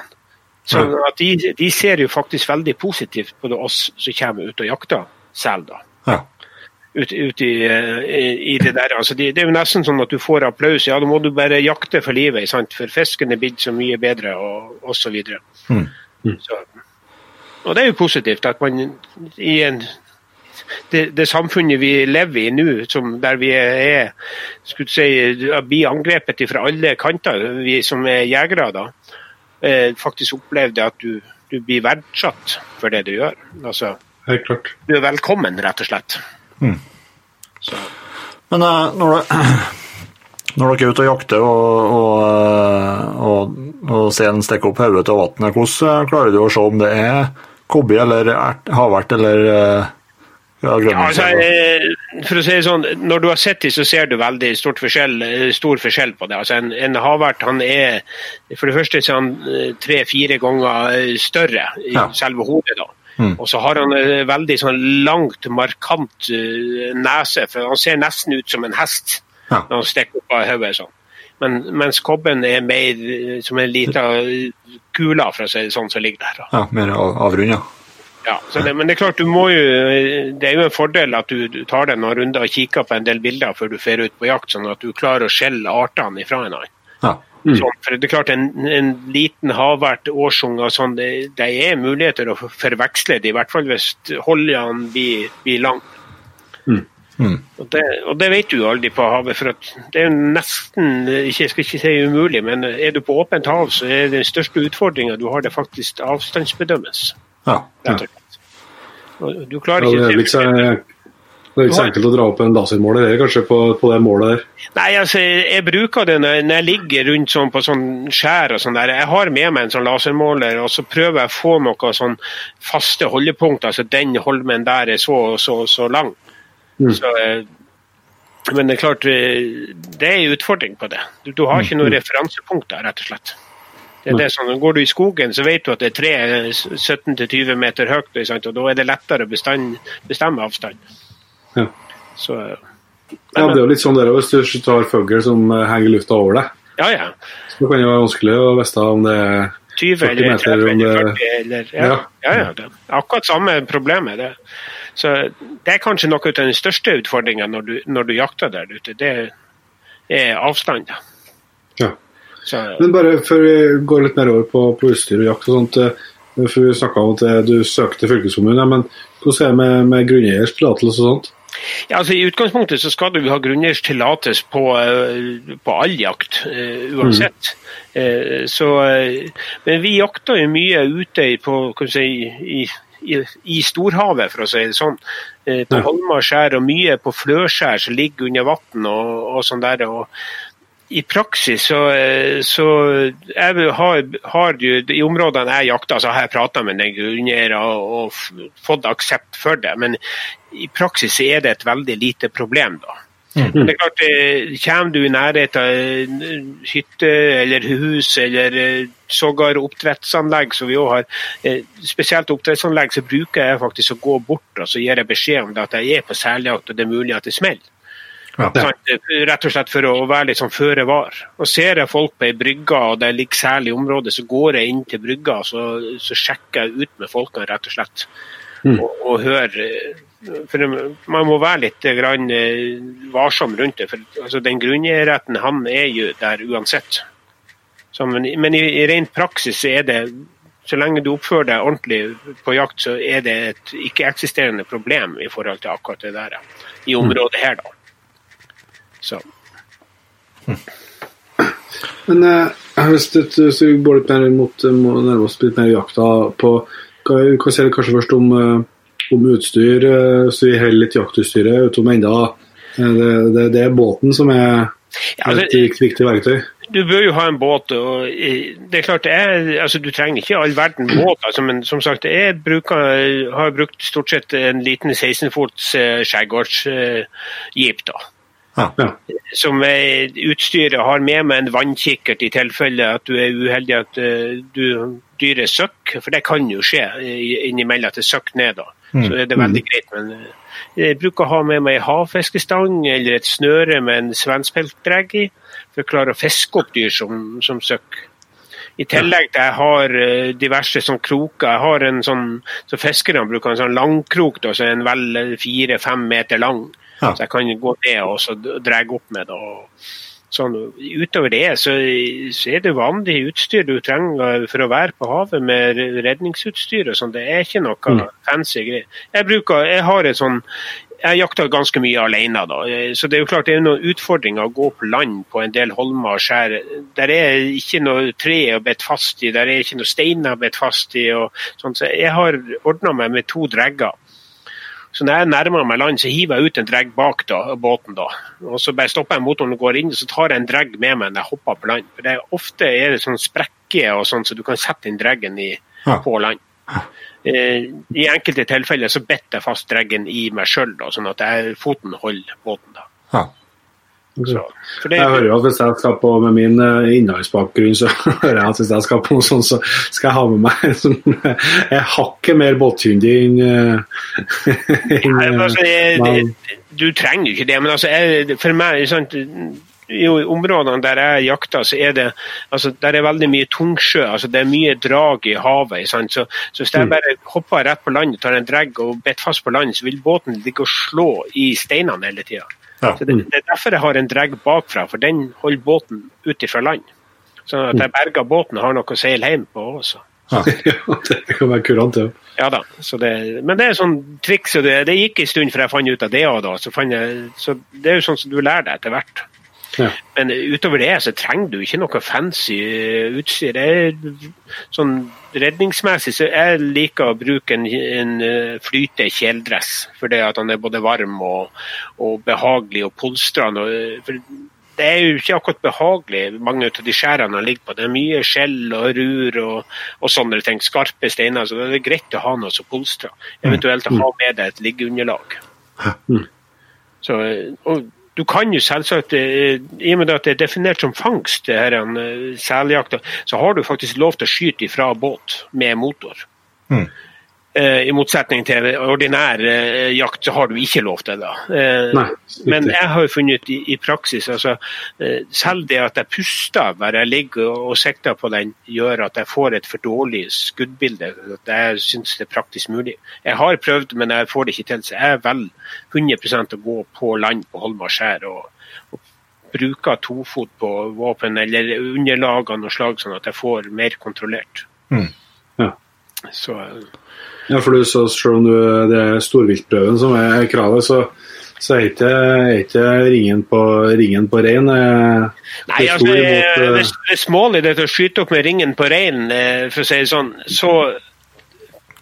At de, de ser jo faktisk veldig positivt på det oss som kommer ut og jakter sel. da. Ja. Ut, ut i, i, i det der. Altså, det, det er jo nesten sånn at du får applaus. Ja, da må du bare jakte for livet, sant? for fisken er blitt så mye bedre, og osv. Mm. Så, og det er jo positivt at man i en det, det samfunnet vi lever i nå, som der vi er skulle du si, blir angrepet fra alle kanter, vi som er jegere, da, eh, faktisk opplevde at du, du blir verdsatt for det du gjør. Altså, Helt klart. du er velkommen, rett og slett. Mm. Så, Men eh, når, du, <clears throat> når dere er ute og jakter og, og, eh, og, og selen stikker opp hodet av vannet, hvordan eh, klarer du å se om det er kobbe eller havert eller eh, ja, altså, eh, for å si det sånn, Når du har sett dem, så ser du veldig stort forskjell, eh, stor forskjell på det. Altså, en, en havert han er for det første så han eh, tre-fire ganger større i Ja. selve hodet. da. Mm. Og så har han en veldig sånn langt, markant uh, nese. for Han ser nesten ut som en hest Ja. når han stikker opp av hodet. Sånn. Men, mens kobben er mer som en liten kule, for å si det sånn, som ligger der. da. Ja, mer av- avrunda. Ja, så det, men det er klart du må jo, det er jo en fordel at du, du tar deg noen runder og kikker på en del bilder før du drar ut på jakt, sånn at du klarer å skjelle artene ifra annen. Ja. Så, for det er klart En, en liten havert årsung og sånn, det, det er muligheter å forveksle det, i hvert fall hvis holdene blir, blir lang. Mm. Og, det, og det vet du aldri på havet. for Det er nesten ikke, jeg skal ikke si umulig, men er du på åpent hav, så er den største utfordringa du har, det faktisk avstandsbedømmes. Ja. Du klarer Ja, det er ikke så, det er ikke så enkelt å dra opp en lasermåler det er kanskje på, på det målet der. Nei, altså, jeg bruker det når, jeg ligger rundt sånn på sånn skjær og sånn der. Jeg har med meg en sånn lasermåler, og så prøver jeg å få noe sånn faste holdepunkt. Altså den holmen der er så og så, så lang. Mm. Så, eh, men det er klart, eh, det er en utfordring på det. Du, du har ikke noen referansepunkter, rett og slett. Det er det sånn, Går du i skogen, så vet du at det er tre eh, 17-20 meter høyt, og da er det lettere å bestand, bestemme avstand. Ja. Så, eh, Ja, det er jo litt sånn der hvis du tar fugl som eh, henger i lufta over deg. ja, ja. Så kan det være vanskelig å vite om det er 20 40 eller meter 30 om eller det- 40 eller ja. Ja. Ja, det er akkurat samme problemet. Det. Så det er kanskje noe av den største utfordringa når, du- når du jakter der ute. Det er avstand. Ja. Men bare før vi går litt mer over på, på utstyr og jakt og sånt. eh, For vi snakket om at eh, du søkte fylkeskommunen, men hvordan er det med, med grunneiers tillatelse og sånt? ja, altså I utgangspunktet så skal du ha grunneiers tillatelse på, eh, på all jakt, uansett. Mm. Så, men vi jakter jo mye ute i- på si, i, i, i storhavet, for å si det sånn. På Ja. Holma skjær og mye på Fløskjær som ligger under vann og, og sånn der. og i praksis så, eh, så jeg har, har jo, I områdene jeg jakter, så har jeg prata med den grunneiere og, og fått aksept for det. Men i praksis er det et veldig lite problem, da. Men det er klart, eh, Kommer du i nærheten av hytte eller hus eller eh, sågar oppdrettsanlegg, som vi også har, spesielt oppdrettsanlegg, så bruker jeg faktisk å gå bort og så gir jeg beskjed om det at jeg er på seljakt og det er mulig at det smeller. Ja. Rett og slett for å være litt sånn føre var. Og Ser jeg folk på ei brygge og det ligger særlig område, så går jeg inn til brygga så, så sjekker jeg ut med folkene, rett og slett. Og, og hører For man må være litt eh, grann, eh, varsom rundt det. for altså, Den grunneierretten han er jo der uansett. Så, men men i, i ren praksis så er det så lenge du oppfører deg ordentlig på jakt, så er det et ikke-eksisterende problem i forhold til akkurat det der i området her, da. Så. Men eh, hvis, du, hvis du går litt mer mot nærmest oss litt mer jakta på Hva hva sier du kanskje først om, eh, om utstyr? så Hvis vi holder litt jaktutstyret utom enda eh, det, det, det er båten som er Ja, det, et viktig, verktøy. du bør jo ha en båt. og eh, det er klart, jeg, altså, Du trenger ikke all verden båt, altså, men som sagt, jeg bruker, har brukt stort sett en liten 16-fots eh, skjærgårdsjeep. da. Ja. Som er utstyret har med meg en vannkikkert i tilfelle at du er uheldig at eh, du dyret søkk, for det kan jo skje eh, innimellom at det søkker ned. da. Så er det veldig greit. Men eh, jeg bruker å ha med meg havfiskestang eller et snøre med en svenspeltdregg i, for å klare å fiske opp dyr som, som søkker. I tillegg til jeg har diverse sånn kroker. Jeg har en sånn, så Fiskerne bruker en sånn langkrok da, så er en vel fire-fem meter lang. Ja. Så jeg kan gå ned og så dra opp med det. og Sånn, utover det så, så, er det vanlig utstyr du trenger for å være på havet med redningsutstyr. og sånn. Det er ikke noe mm. fancy greier. Jeg, bruker, jeg har et sånn jeg jakter ganske mye alene. Da. Så det er jo klart det er noen utfordringer å gå på land på en del holmer og skjær. Der er ikke noe tre å bitt fast i, der er ikke noe steiner å bitt fast i. Og sånn. Så jeg har ordna meg med to dregger. Så når jeg nærmer meg land, så hiver jeg ut en dregg bak da, båten. da. Og Så bare stopper jeg motoren og går inn, og så tar jeg en dregg med meg når jeg hopper på land. For det er, Ofte er det sånn sprekker og sånn, så du kan sette inn dreggen i, på land. Eh, I enkelte tilfeller så bitter jeg fast dreggen i meg sjøl, sånn at jeg, foten holder båten. da. Så, det, jeg hører jo at Hvis jeg skal på med min innlandsbakgrunn, innholdsbakgrunn, så <laughs> hører jeg at hvis jeg skal på noe sånt, så skal jeg ha med meg en som Jeg hakket mer båtkyndig enn uh, altså, Du trenger ikke det, men altså, jeg, for meg sant, i områdene der jeg jakter, så er det altså, der er veldig mye tungsjø. altså Det er mye drag i havet. Så, så hvis jeg mm. bare hopper rett på land, tar en dregg og biter fast på land, så vil båten ligge og slå i steinene hele tida. Ja. Så det, det, er derfor jeg har en dregg bakfra, for den holder båten ut fra land. Sånn at jeg berger båten og har noe å seile hjem på også. Ja. <laughs> det kan være kurant, ja. ja da, det, men det er sånn triks, og det, det gikk en stund før jeg fant ut av det òg. Så, så det er jo sånn som du lærer deg etter hvert. Ja. Men utover det så trenger du ikke noe fancy eh, utstyr. Jeg, sånn Redningsmessig så jeg liker å bruke en, en eh, flyte kjeledress, fordi at han er både varm og, og behagelig og polstrende. det er jo ikke akkurat behagelig, mange av de skjærene han ligger på. Det er mye skjell og rur og, og sånne ting. Skarpe steiner. Så det er greit å ha noe som polstrer. Eventuelt å ha med deg et liggeunderlag. Mm. Så, og du kan jo selvsagt, eh, I og med at det er definert som fangst, det her, en seljakta, så har du faktisk lov til å skyte ifra båt med motor. Mm. Eh, I motsetning til ordinær eh, jakt, så har du ikke lov til det. Eh, Nei, men jeg har jo funnet i, i praksis altså, Selv det at jeg puster bare jeg ligger og sikter på den, gjør at jeg får et for dårlig skuddbilde. At jeg syns det er praktisk mulig. Jeg har prøvd, men jeg får det ikke til. Så jeg velger 100% å gå på land på Holmar skjær. og, og bruker tofot på våpen eller underlag av noe slag, sånn at jeg får mer kontrollert. Mm. Ja. Så ja, for du, så selv om du, det er storviltprøven som er kravet, så, så er ikke, ikke ringen på, ringen på rein eh, Nei, altså, mot, uh... hvis, hvis målet er å skyte opp med ringen på rein, eh, for å si det sånn, så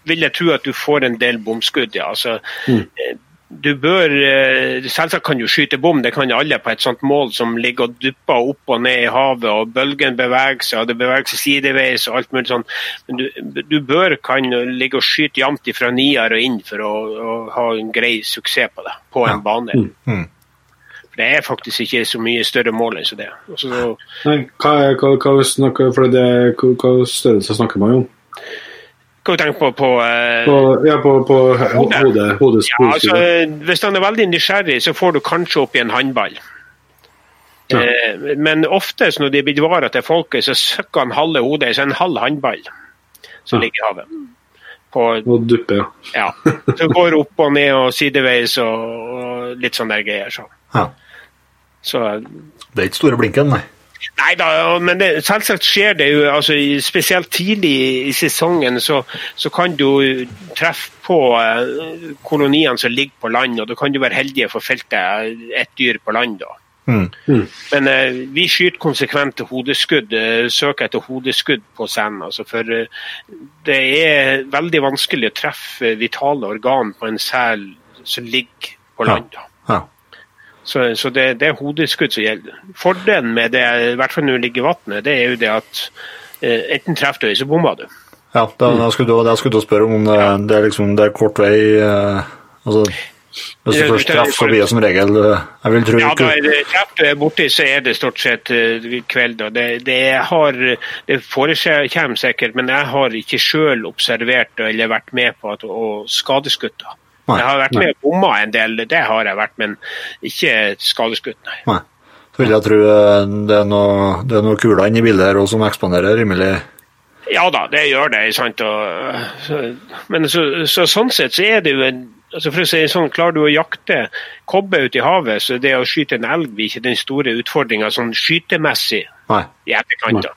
vil jeg tro at du får en del bomskudd. Ja. Altså, mm du bør eh, Selvsagt kan du skyte bom, det kan alle på et sånt mål som ligger og dupper opp og ned i havet, og bølgen beveger seg, og det beveger seg sideveis og alt mulig sånn. Men du, du bør kan ligge og skyte jevnt fra nier og inn for å, å, ha en grei suksess på det, på en bane. Mm. mm. For det er faktisk ikke så mye større mål enn så det. Altså, Nei, hva, hva, hva, hva, hva størrelse snakker man om? Hva tenker du på? På, uh, på, ja, på, på hodet? hodet ja, altså, hvis han er veldig nysgjerrig, så får du kanskje opp i en håndball. Ja. Uh, men oftest når de blir bevaret til folket, så søkker han halve hodet, så en halv håndball som ja. ligger i havet. På, og duppe, ja. ja. Så <laughs> går opp og ned og sideveis og, og litt sånn der greier. Så. Ja. så. Det er ikke store blinken, nei? Nei da, men det, selvsagt skjer det jo. altså Spesielt tidlig i sesongen så, så kan du treffe på eh, koloniene som ligger på land, og da kan du være heldig å få felt deg et dyr på land. da. Mm. Mm. Men eh, vi skyter konsekvent hodeskudd, eh, søker etter hodeskudd på scenen. Altså, for eh, det er veldig vanskelig å treffe vitale organ på en sel som ligger på land. da. Så, så det, det, er hodeskudd som gjelder. Fordelen med det, i hvert fall når du ligger i vannet, det er jo det at eh, enten treffer du, så bommer du. Ja, da, da skulle du, da skulle du spørre om det, det, er liksom, det er kort vei eh, altså, Hvis du først treffer, så blir det som regel eh, jeg vil tro Ja, da er det, treffer du borti, så er det stort sett uh, kveld. Det, det, har, det forekommer sikkert, men jeg har ikke sjøl observert eller vært med på at, å skadeskutt. Jeg har vært med og bomma en del, det har jeg vært, men ikke skadeskutt, nei. nei. vil jeg tro eh, det er noe, det er noe kuler inni bildet her som eksponerer rimelig Ja da, det gjør det. sant? Og, så, men så, så, sånn sett så er det jo en altså for å si sånn, Klarer du å jakte kobbe ute i havet, så det å skyte en elg blir ikke den store utfordringa sånn skytemessig Nei. i etterkant. da.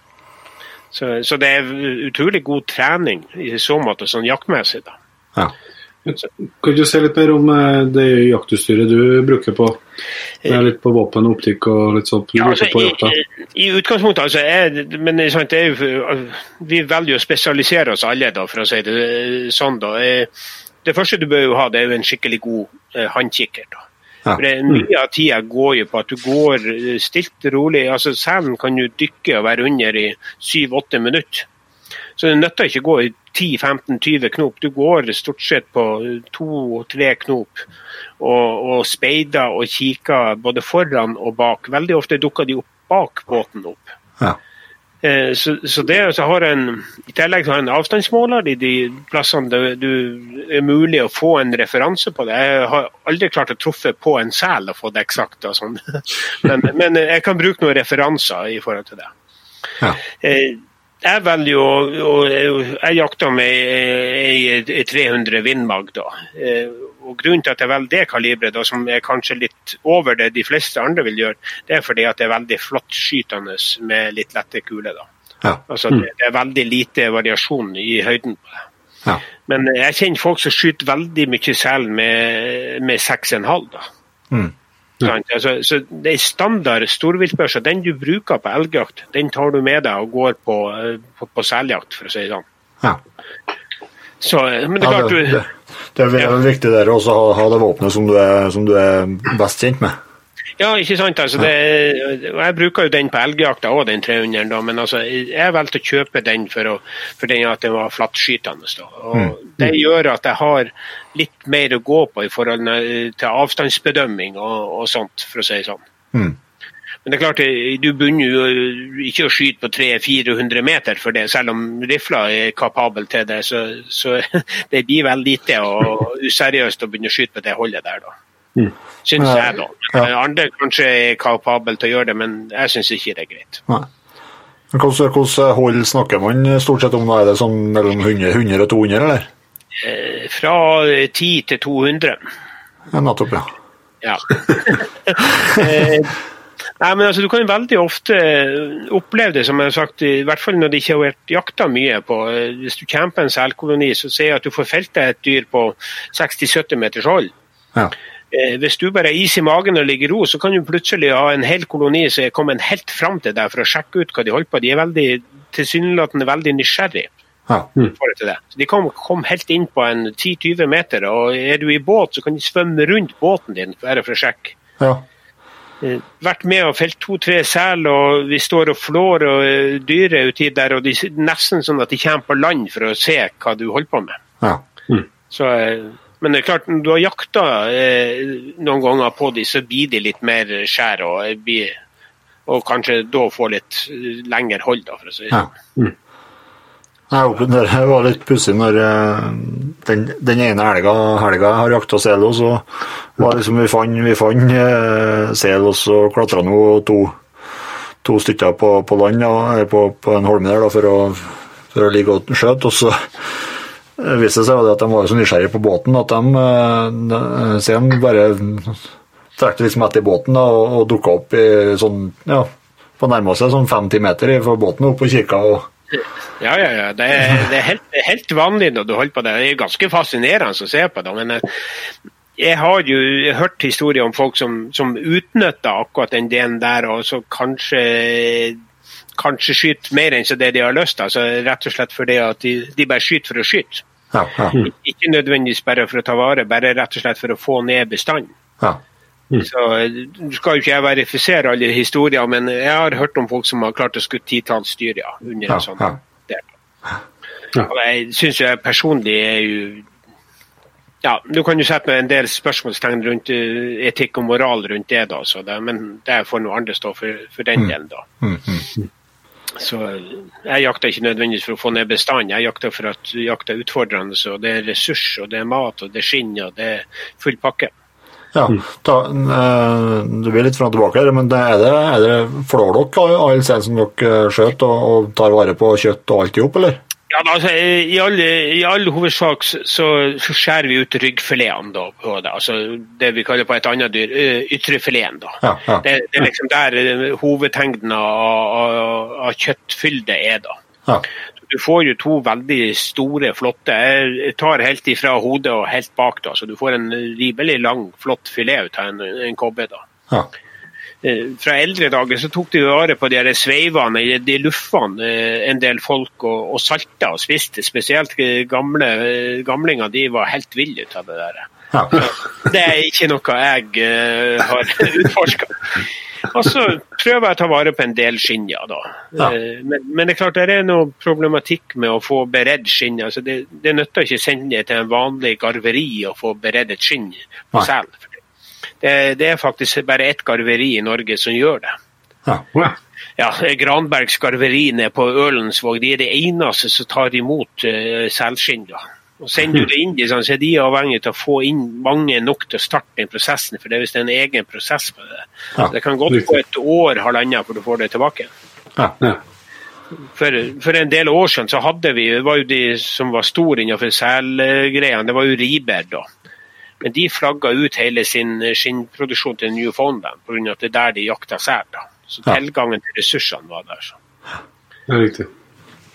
Så, så det er utrolig god trening i så måte, sånn jaktmessig. da. Ja. Kan du si litt mer om eh, det jaktutstyret du bruker på? Litt på våpen og optikk og litt sånt. Ja, altså, i. I utgangspunktet, altså, er, men sant, er jo, vi velger å spesialisere oss alle, da, for å si det sånn. da. Eh, Det første du bør jo ha, det er jo en skikkelig god eh, håndkikker. da. Ja. For det, Mye av tida går jo på at du går eh, stilt rolig. altså Selen kan jo dykke og være under i 7-8 minutter. Så det nytter ikke å gå i 10-15-20 knop. Du går stort sett på to-tre knop og, og speider og kikker både foran og bak. Veldig ofte dukker de opp bak båten opp. Ja. Eh, Så, så det så har en, I tillegg har en avstandsmåler i de plassene det du er mulig å få en referanse på det. Jeg har aldri klart å truffe på en sel og få det eksakt. sånn. <laughs> Men, men jeg kan bruke noen referanser i forhold til det. Ja. Eh, Jeg velger å- å- Jeg jakter med ei ei 300 Vindmag, da. Eh, Og Grunnen til at jeg velger det kaliberet, som er kanskje litt over det de fleste andre vil gjøre, det er fordi at det er veldig flattskytende med litt lette kuler. da. Ja. Altså, det, det er veldig lite variasjon i høyden på det. Ja. Men jeg kjenner folk som skyter veldig mye sel med, med 6,5. da. Mm. Sant? Altså, så det er standard storviltbørse. Den du bruker på elgjakt, den tar du med deg og går på, eh, på, på seljakt, for å si det sånn. Ja. Så, men det er klart det, du det, det er viktig der også å ha, ha det våpenet som du, er, som du er best kjent med. Ja, ikke sant. Altså, det, jeg bruker jo den på elgjakta òg, den 300 da, men altså, jeg valgte å kjøpe den for, å, for den at den var flattskytende. Da. Og Det gjør at jeg har litt mer å gå på i forhold til avstandsbedømming og, og sånt, for å si det sånn. Mm. Men det er klart, du begynner jo ikke å skyte på 300-400 meter for det, selv om rifla er kapabel til det. Så, så <laughs> det blir vel lite og useriøst å begynne å skyte på det holdet der, da. Syns Ja. jeg, da. Ja. Andre kanskje er kapable til å gjøre det, men jeg syns ikke det er greit. Nei. Hvordan hvordan hold snakker man stort sett om? da? Er det sånn mellom 100, 100 og 200, eller? Eh, Fra 10 til 200. Ja, nettopp, ja. Ja. <laughs> Eh, Nei, men altså, Du kan veldig ofte oppleve det, som jeg har sagt, i hvert fall når det ikke har vært jakta mye på. eh, Hvis du camper en selkoloni, så ser jeg at du får felt deg et dyr på 60-70 meters hold. ja. Eh, Hvis du bare har is i magen og ligger i ro, så kan du plutselig ha en hel koloni som er kommet helt fram til deg for å sjekke ut hva de holder på. De er veldig, tilsynelatende veldig nysgjerrig. ja. Mm. De kom, kom, helt inn på en 10-20 meter, og er du i båt, så kan de svømme rundt båten din bare for å sjekke. ja. Eh, Vært med og felt to-tre sel, og vi står og flår og eh, dyret uti der, og de, nesten sånn at de kommer på land for å se hva du holder på med. ja. Så, eh, men det er klart, når du har jakta eh, noen ganger på de, så blir de litt mer skjær, og, eh, og kanskje da får litt eh, lengre hold, da, for å si det Ja. sånn. Nei, opp- Det var litt pussig når den, den ene helga, helga jeg har jakta sel, og så var liksom vi fant, vi fant eh, sel, og så klatra nå to, to stykker på, på land, da, på, på en holme der, da, for å, for å ligge og skjøte. Og så eh, viste seg at de var så nysgjerrige på båten at de, eh, de bare trakk liksom etter båten og, og dukka opp i sånn, ja, på nærma seg sånn 50 meter fra båten opp og kikka. og Ja, ja, ja. Det er, det er helt, helt vanlig når du holder på det. Det er ganske fascinerende å se på det. Men eh, jeg har jo hørt historier om folk som, som utnytter akkurat den delen der, og så kanskje kanskje skyter mer enn det de har lyst til. Altså, rett og slett fordi at de, de bare skyter for å skyte. Ja, ja, Ikke nødvendigvis bare for å ta vare, bare rett og slett for å få ned bestanden. ja. Så eh, skal jo ikke jeg verifisere alle historier, men jeg har hørt om folk som har klart å skutte titalls dyr ja, under en sånn ja. del. Og jeg syns jeg personlig er jo ja, Du kan jo sette en del spørsmålstegn rundt eh, etikk og moral rundt det, da, så det, men det får noe andre stå for, for den delen. da. Mm, mm. Så eh, Jeg jakter ikke nødvendigvis for å få ned bestanden, jeg jakter for at jakta er utfordrende. så Det er ressurs, og det er mat, og det er skinn, og det er full pakke. Ja, ta, eh, Du blir litt fram og tilbake, her, men er det, er det flår dere alle steder som dere skjøter og, og tar vare på kjøtt og alt i hop, eller? Ja, altså, I all, i all hovedsak så, så skjærer vi ut ryggfiletene da, på det. Altså det vi kaller på et annet dyr, ytrefileten. da. Ja, ja. Det, det er liksom der eh, av, av, av kjøttfylde er. da. Ja. Du får jo to veldig store, flotte Jeg tar helt ifra hodet og helt bak. da, så Du får en rimelig lang, flott filet ut av en, en kobbe. da. ja. Eh, Fra eldre dager så tok de vare på de sveivene, i de luffene, eh, en del folk, og, og salta og spiste. Spesielt eh, gamle gamlinger de var helt ville ut av det der. Ja. Det er ikke noe jeg uh, har <laughs> utforska. Og så prøver jeg å ta vare på en del skinn, ja da. Ja. Men, men det er klart det er noe problematikk med å få beredt skinn. Altså det, det nytter ikke å sende det til en vanlig garveri og få beredt et skinn på sel. Det, det er faktisk bare ett garveri i Norge som gjør det. Ja. Ja. Ja, Granbergs garveri nede på Ølensvåg de er det eneste som tar imot uh, selskinn. da. Og Sender du det inn, så er de avhengig av å få inn mange nok til å starte den prosessen. For det er visst en egen prosess på det. Ja, det kan godt gå et år, halvannet, før du får det tilbake. Ja. Ja. For, for en del år siden så hadde vi, det var jo de som var store innenfor selgreiene, det var jo Riber da. Men de flagga ut hele sin skinnproduksjon til Newfoundland pga. at det er der de jakta sel. Så tilgangen til ressursene var der. Så. Det er riktig.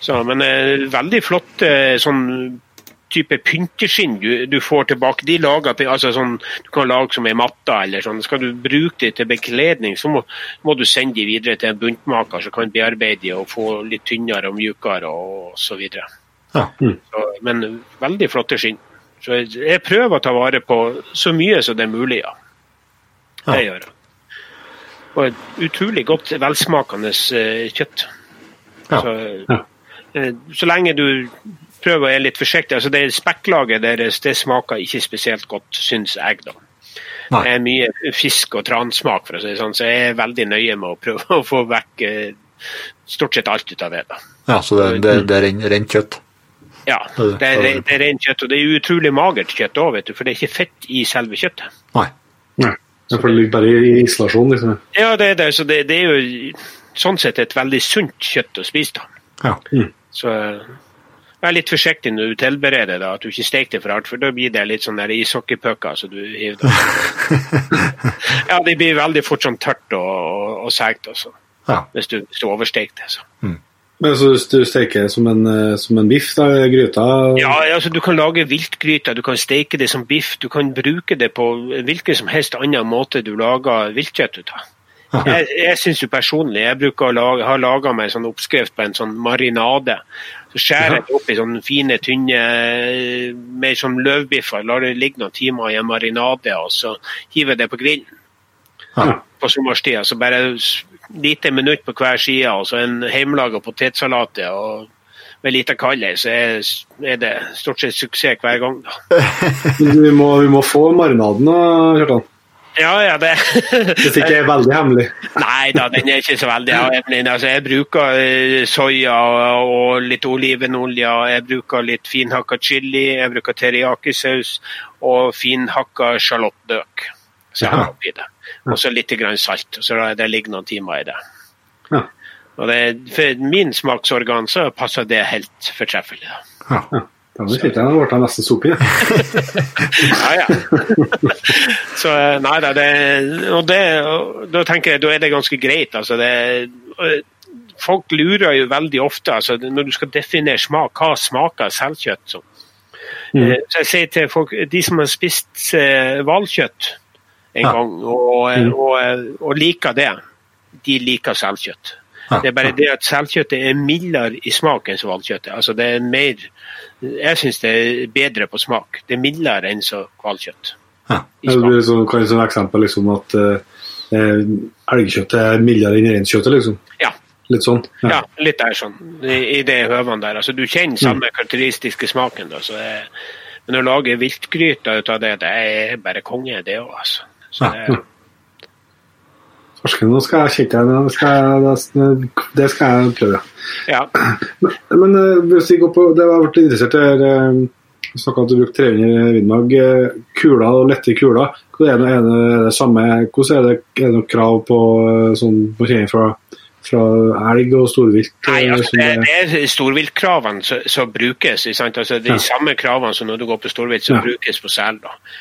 Så, men eh, veldig flott eh, sånn type pynteskinn du, du får tilbake. De lager, altså sånn, Du kan lage som ei matte eller sånn. Skal du bruke det til bekledning, så må, må du sende de videre til en buntmaker som kan bearbeide de og få litt tynnere og mjukere og så videre. Ja. Så, men veldig flotte skinn. Så jeg, jeg prøver å ta vare på så mye som det er mulig, ja. Det gjør jeg. Og et utrolig godt, velsmakende eh, kjøtt. Ja. Så, Ja. eh, så lenge du prøver å være litt forsiktig. altså det Spekklaget deres det smaker ikke spesielt godt, syns jeg. da. Nei. Det er mye fisk og transmak, for å si det sånn, så jeg er veldig nøye med å prøve <laughs> å få vekk eh, stort sett alt ut av det. da. ja, så det, det, det er rent kjøtt. Ja, Det- det er, det er rent kjøtt, og det er utrolig magert kjøtt òg, for det er ikke fett i selve kjøttet. Nei. Nei. For det ligger bare i isolasjon, liksom. Ja, det er det, så det, det er jo sånn sett et veldig sunt kjøtt å spise. da. Ja. Så eh, vær litt forsiktig når du tilbereder det, at du ikke steker det for hardt, for da blir det litt sånn ishockeypucker så du hiver <laughs> ja, det blir veldig fort sånn tørt og, og, og seigt altså, Ja. hvis du, hvis du oversteker det. Så. Men så du steker som en, eh, som en biff, da, gryta Ja, altså Du kan lage viltgryter, du kan steke det som biff, du kan bruke det på hvilken som helst annen måte du lager viltkjøtt ut av. Jeg, jeg synes jo personlig, jeg bruker å lage, har laga meg en sånn oppskrift på en sånn marinade. Så skjærer jeg det opp i sånne fine, tynne mer som løvbiffer. Lar det ligge noen timer i en marinade, og så hiver jeg det på grillen Ja. på sommerstida. Så bare lite minutt på hver side, og så en hjemmelaga potetsalat og med lite kald så er, det stort sett suksess hver gang. da. <laughs> Vi må, vi må få marinaden, Kjartan. Ja, ja, det <laughs> Hvis ikke er veldig hemmelig. Nei da, den er ikke så veldig hemmelig. Altså, jeg bruker eh, soya og litt olivenolje. Jeg bruker litt finhakka chili, jeg bruker teriyaki-saus og finhakka sjalottløk. Så jeg har oppi det. Og så litt grann salt. Så det ligger noen timer i det. Ja. Og det, for min smaksorgan så passer det helt fortreffelig. da. Ja. Da sitter jeg og ble nesten sopig. jeg. <laughs> Ja, ja. <laughs> Så eh, nei da, det, og det, og da tenker jeg da er det ganske greit. Altså det, og folk lurer jo veldig ofte altså når du skal definere smak, hva smaker selvkjøtt som. Mm. Så jeg sier til folk, de som har spist eh, hvalkjøtt en Ja. gang og, og, og liker det, de liker selvkjøtt. Ja. Det er bare det at selkjøttet er mildere i smak enn hvalkjøttet. Altså det er mer Jeg syns det er bedre på smak. Det er mildere enn så hvalkjøtt. Ja. Det blir sånn, kan som eksempel liksom at eh, elgkjøttet er mildere enn reinkjøttet, liksom. Ja. Litt sånn. Ja, litt der sånn, i, i det høvene der. Altså, du kjenner samme karakteristiske smaken. Da, men å lage viltgryter ut av det, det er bare konge, det òg. Altså. Så Ja. det, nå skal jeg kikke. Det skal, jeg- det, skal jeg prøve. ja. Men, men eh, hvis vi går på, det har vært interessert i eh, Du snakket om at du brukte 300 vindmag. eh, Kuler og lette kuler. Hva Er det, er det, samme, hvordan er det, er det noe krav på eh, sånn fra, fra elg og storvilt? Nei, eh, altså det, det- det er storviltkravene som, brukes. Sant? Altså, de Ja. samme kravene som når du går på storvilt, som Ja. brukes på sel.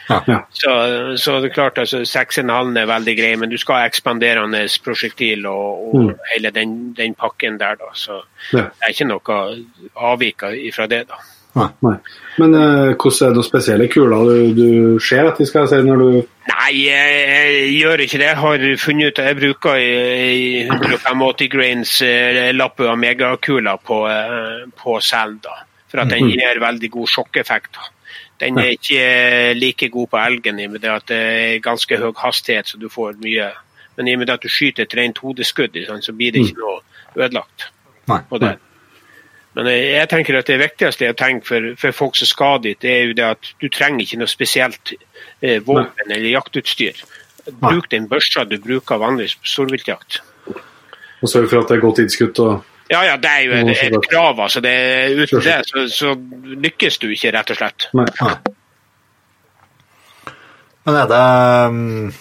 ja. Så, så det er klart, altså 6,5 er veldig grei, men du skal ha ekspanderende prosjektil og, og Mm. hele den, den pakken der. da. Så det er ikke noe avvik fra det. da. Nei. Nei. Men uh, hvordan er det noen spesielle kuler du, du ser de skal se når du Nei, jeg, jeg gjør ikke det. Jeg har funnet ut at jeg bruker i, i 185 grains eh, Lapua megakula på, uh, på selen. da. For at den gir veldig god sjokkeffekt. da. Den er ikke like god på elgen i og med det at det er ganske høy hastighet, så du får mye. Men i og med det at du skyter et rent hodeskudd, så blir det ikke noe ødelagt. Nei. på det. Men jeg, tenker at det viktigste jeg tenker for, for folk som skal dit, det er jo det at du trenger ikke noe spesielt eh, våpen eller jaktutstyr. Bruk den børsa du bruker vanligvis på storviltjakt. og sørg for at det er godt innskutt? og Ja, ja, det er jo et, et krav. altså. Det, uten det så, så lykkes du ikke, rett og slett. Nei. Men er det um,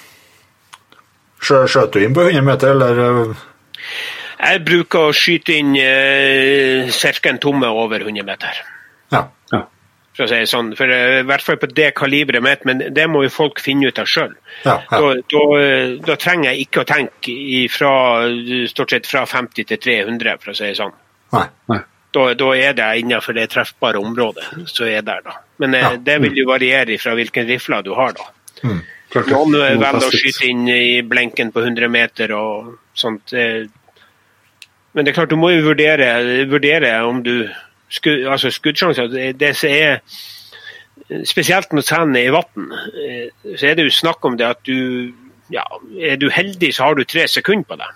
Skjøt du inn på 100 meter, eller? Jeg bruker å skyte inn eh, ca. en tomme over 100 meter. Ja. Ja. For å si det sånn, for eh, I hvert fall på det kaliberet mitt, men det må jo folk finne ut av sjøl. Ja, ja. Da, da, eh, da trenger jeg ikke å tenke ifra, stort sett fra 50 til 300, for å si det sånn. Nei. Nei. Da, da er det innenfor det treffbare området. så er der da. Men eh, Ja. det vil jo variere fra hvilken rifle du har. da. Mm. Noen velger å skyte inn i blenken på 100 meter og sånt. Men det er klart, du må jo vurdere, vurdere om du sku, altså Skuddsjanser det, det som er Spesielt når sanden er i vann, eh, så er det jo snakk om det at du ja, Er du heldig, så har du tre sekunder på deg.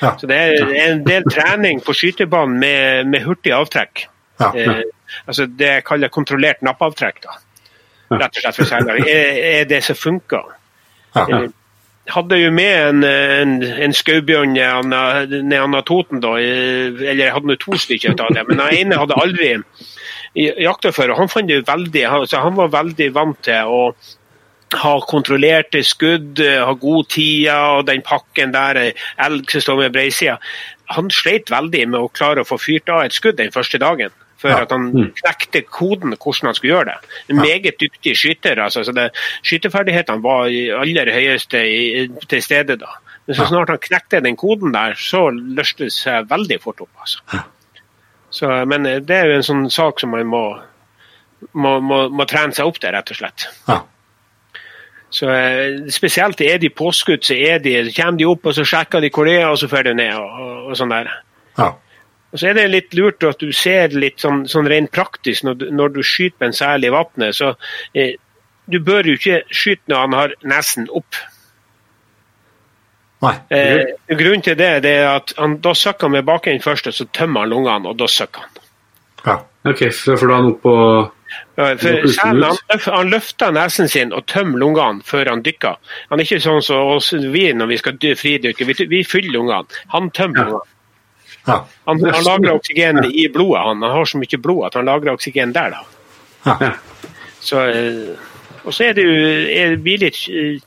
Ja. Så det er en del trening på skytebanen med, med hurtig avtrekk. Ja. Eh, altså det jeg kaller kontrollert nappavtrekk. da. Rett og slett for selgere. Er, er det som funker. Ja. Eh, hadde jo med en, en, en skaubjørn ned Anna- Toten, da. Eller jeg hadde nå to stykker av det, men den ene hadde aldri jakta før. og Han fant det veldig, altså, han var veldig vant til å ha kontrollerte skudd, ha god tid og den pakken der, elg som står med breisida. Han sleit veldig med å klare å få fyrt av et skudd den første dagen. Før Ja. at han knekte koden hvordan han skulle gjøre det. En meget dyktig skytter. altså, så det, Skyteferdighetene var i aller høyeste i, til stede da. Men så snart han knekte den koden der, så løste det seg veldig fort opp. altså. Så, men eh, det er jo en sånn sak som man må, må, må, må trene seg opp til, rett og slett. Ja. Så eh, Spesielt er de påskudd, så er de, så kommer de opp og så sjekker de hvor det er, og så får de ned. og, og, og sånn der. Ja. Og så er det litt lurt at du ser litt sånn, sånn rent praktisk når du, når du skyter med en sel i vannet. Så eh, du bør jo ikke skyte når han har nesen opp. Nei. Eh, grunnen til det, det er at han, da søkker han med bakenden først, og så tømmer han lungene, og da søkker han. Ja. Ok, for får da han opp på Ja, For selen, han, han løfter nesen sin og tømmer lungene før han dykker. Han er ikke sånn som oss vi når vi skal dy- fridykke. Vi, vi fyller lungene. Han tømmer lungene. Ja. Han, han lagrer oksygen i blodet. Han, han har så mye blod at han lagrer oksygen der. da. Ja. Så, eh, og så er det jo, er vi litt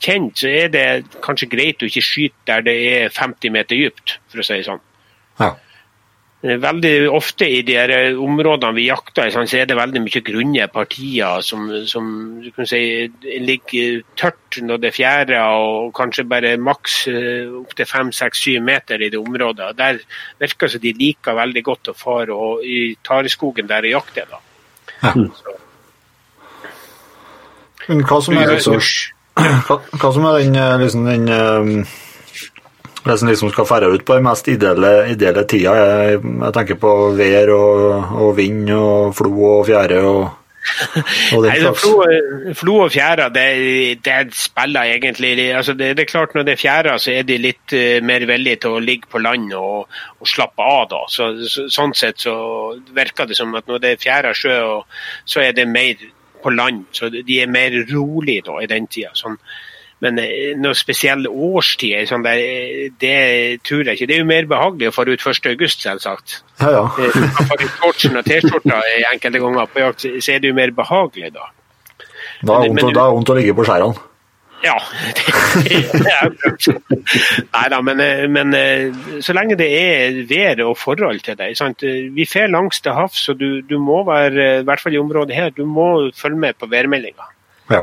kjent, så er det kanskje greit å ikke skyte der det er 50 meter dypt, for å si det sånn. Ja. Eh, Veldig ofte i de eh, områdene vi jakter så er det veldig mye grunne partier som, som du kan si, ligger tørt når det fjærer, og kanskje bare maks eh, opptil 5-6-7 meter i det området. Der virker det som de liker veldig godt å fare og, i tareskogen der og jakte. Da. Men hva som er, <clears throat> hva, hva som er den, eh, liksom, den eh, det som liksom skal fære ut på den mest ideelle, ideelle tida. Jeg, jeg tenker på vær og, og vind og flo og fjære og, og den Nei, slags. flo, flo og fjære, det, det spiller egentlig altså det, det er klart Når det er fjære, så er de litt eh, mer villige til å ligge på land og, og slappe av. da. Så, så, sånn sett så virker det som at når det er fjære sjø, så er det mer på land. Så de er mer rolig da i den tida. Sånn. Men noen noe spesiell årstid, sånn der, eh, det tror jeg ikke. Det er jo mer behagelig å fare ut 1.8, selvsagt. Ja, ja. Eh, shortsen og T-skjorta enkelte ganger på jakt, så er det jo mer behagelig da. Da er det vondt å- ligge på skjærene. Ja, det, det. Nei da, men, eh, men eh, så lenge det er vær og forhold til det. Sant? Eh, Vi fer langs til havs, så du, du må være, i hvert fall i området her, du må følge med på værmeldinga. Ja.